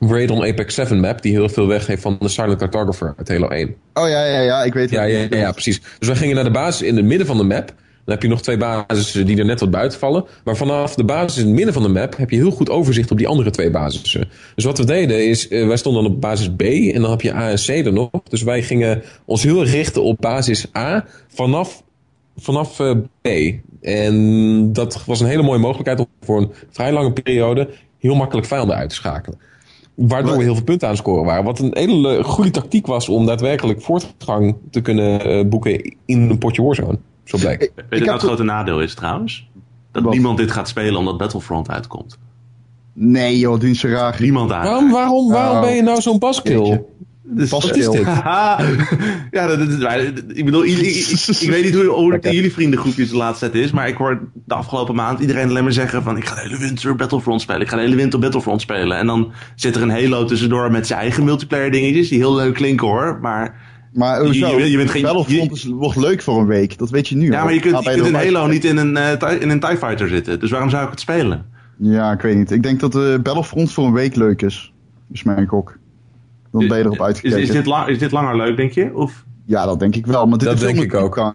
Raid Apex 7 map, die heel veel weg heeft van de Silent Cartographer uit Halo 1. Oh ja, ja, ja, ik weet het. Ja, ja, ja, ja, precies. Dus wij gingen naar de basis in het midden van de map. Dan heb je nog twee basissen die er net wat buiten vallen. Maar vanaf de basis in het midden van de map heb je heel goed overzicht op die andere twee basissen. Dus wat we deden is, uh, wij stonden dan op basis B en dan heb je A en C er nog. Dus wij gingen ons heel richten op basis A vanaf, vanaf uh, B. En dat was een hele mooie mogelijkheid om voor een vrij lange periode heel makkelijk vijanden uit te schakelen. Waardoor we heel veel punten aan het scoren waren. Wat een hele goede tactiek was om daadwerkelijk voortgang te kunnen uh, boeken in een potje Warzone. Zo blijkt. Weet je wat nou het grote nadeel is trouwens? Dat niemand dit gaat spelen omdat Battlefront uitkomt. Nee joh, doen ze graag. Niemand aan. Waarom, waarom, waarom oh. ben je nou zo'n baskill? Dus, Wat is dit? ja, dat, dat, ik bedoel, ik, ik, weet niet hoe, hoe het in jullie vriendengroepjes de laatste tijd is, maar ik hoor de afgelopen maand iedereen alleen maar zeggen van ik ga de hele winter Battlefront spelen, ik ga de hele winter Battlefront spelen. En dan zit er een Halo tussendoor met zijn eigen multiplayer dingetjes, die heel leuk klinken hoor, maar... Maar hoezo? Je, je, bent geen, Battlefront je, wordt leuk voor een week, dat weet je nu Ja, maar je kunt, je kunt in Halo niet in een, uh, in een TIE Fighter zitten, dus waarom zou ik het spelen? Ja, ik weet niet. Ik denk dat de Battlefront voor een week leuk is. Is mijn kok. Dan ben je erop uitgekeken. Is, is, dit is dit langer leuk, denk je? Of? Ja, dat denk ik wel. Maar dit dat denk ik ook.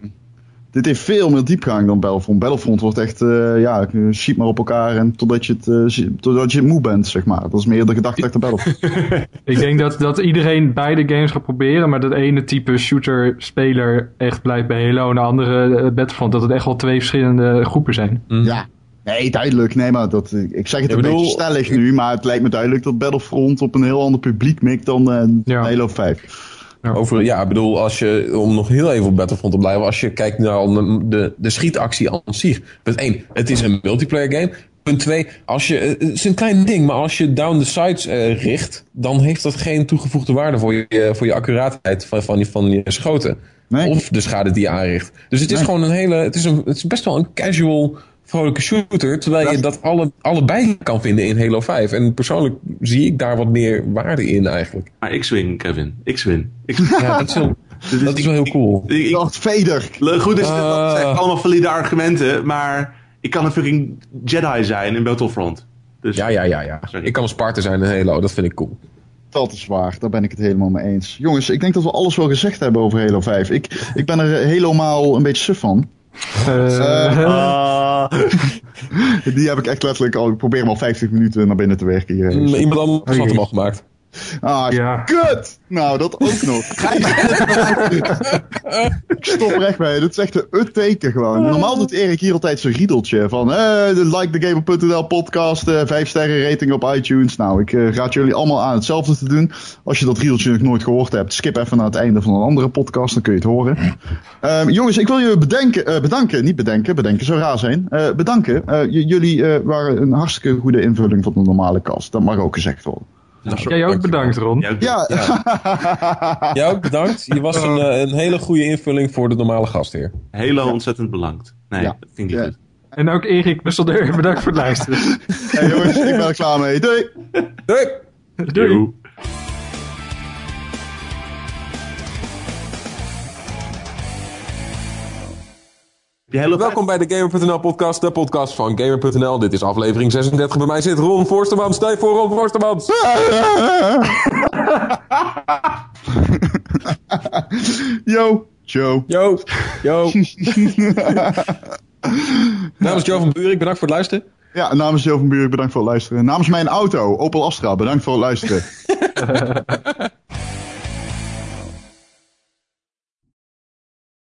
Dit heeft veel meer diepgang dan Battlefront. Battlefront wordt echt, uh, ja, schiet maar op elkaar en totdat je, het, uh, totdat je moe bent, zeg maar. Dat is meer de gedachte achter Battlefront. ik denk dat, dat iedereen beide games gaat proberen, maar dat ene type shooter-speler echt blijft bij Halo en de andere uh, Battlefront. Dat het echt wel twee verschillende groepen zijn. Mm. Ja, Nee, duidelijk. Nee, maar dat, ik zeg het een beetje stellig nu, maar het lijkt me duidelijk dat Battlefront op een heel ander publiek mikt dan uh, ja. Halo 5. Ja. Over, ja, ik bedoel, als je, om nog heel even op Battlefront te blijven, als je kijkt naar de, de schietactie aan zich. Punt 1, het is een multiplayer game. Punt 2, als je, het is een klein ding, maar als je down the sides uh, richt, dan heeft dat geen toegevoegde waarde voor je, voor je accuraatheid van, van, je, van je schoten. Nee. Of de schade die je aanricht. Dus het is gewoon een hele, het is, een, het is best wel een casual vrolijke shooter. Terwijl je dat alle, allebei kan vinden in Halo 5. En persoonlijk zie ik daar wat meer waarde in eigenlijk. Maar ik swing, Kevin. Ik swing. Ik Ja, dat is wel, dat is wel heel cool. Ik, ik, Vader. Goed is, uh, dat zijn allemaal valide argumenten. Maar ik kan een fucking Jedi zijn in Battlefront. Dus, ja, ja, ja. ja. Ik kan een Spartan zijn in Halo. Dat vind ik cool. Dat is waar, daar ben ik het helemaal mee eens. Jongens, ik denk dat we alles wel gezegd hebben over Halo 5. Ik, ik ben er helemaal een beetje suf van. Uh, die heb ik echt letterlijk al. Ik probeer hem al 50 minuten naar binnen te werken. Hier. Iemand anders had hem al gemaakt. Ah, ja. kut! Nou, dat ook nog. ik stop er echt mee. Dat is echt een teken gewoon. Normaal doet Erik hier altijd zo'n riedeltje van... Eh, like the Gamer.nl podcast, uh, 5 sterren rating op iTunes. Nou, ik uh, raad jullie allemaal aan hetzelfde te doen. Als je dat riedeltje nog nooit gehoord hebt, skip even naar het einde van een andere podcast. Dan kun je het horen. Um, jongens, ik wil jullie bedenken, uh, bedanken. Niet bedenken, bedenken zou raar zijn. bedanken. jullie waren een hartstikke goede invulling van de normale cast. Dat mag ook gezegd worden. Nou, Jij ook bedankt, Ron. Ja. ja. Jij ook bedankt. Je was een, eh, een, hele goede invulling voor de normale gastheer. Heel ontzettend bedankt. Nee, dat vind ik goed. En ook Erik bedankt voor het luisteren. hey jongens, ik ben er klaar mee. Doei! Doei! Doei! Welkom bij de Gamer.nl podcast, de podcast van Gamer.nl. Dit is aflevering 36. Bij mij zit Ron Voorstermans. Stijf voor Ron Voorstermans. Yo. Joe. Yo. Yo. namens Joe van Buurik, bedankt voor het luisteren. Ja, namens Joe van Buurik, bedankt voor het luisteren. Namens mijn auto, Opel Astra, bedankt voor het luisteren.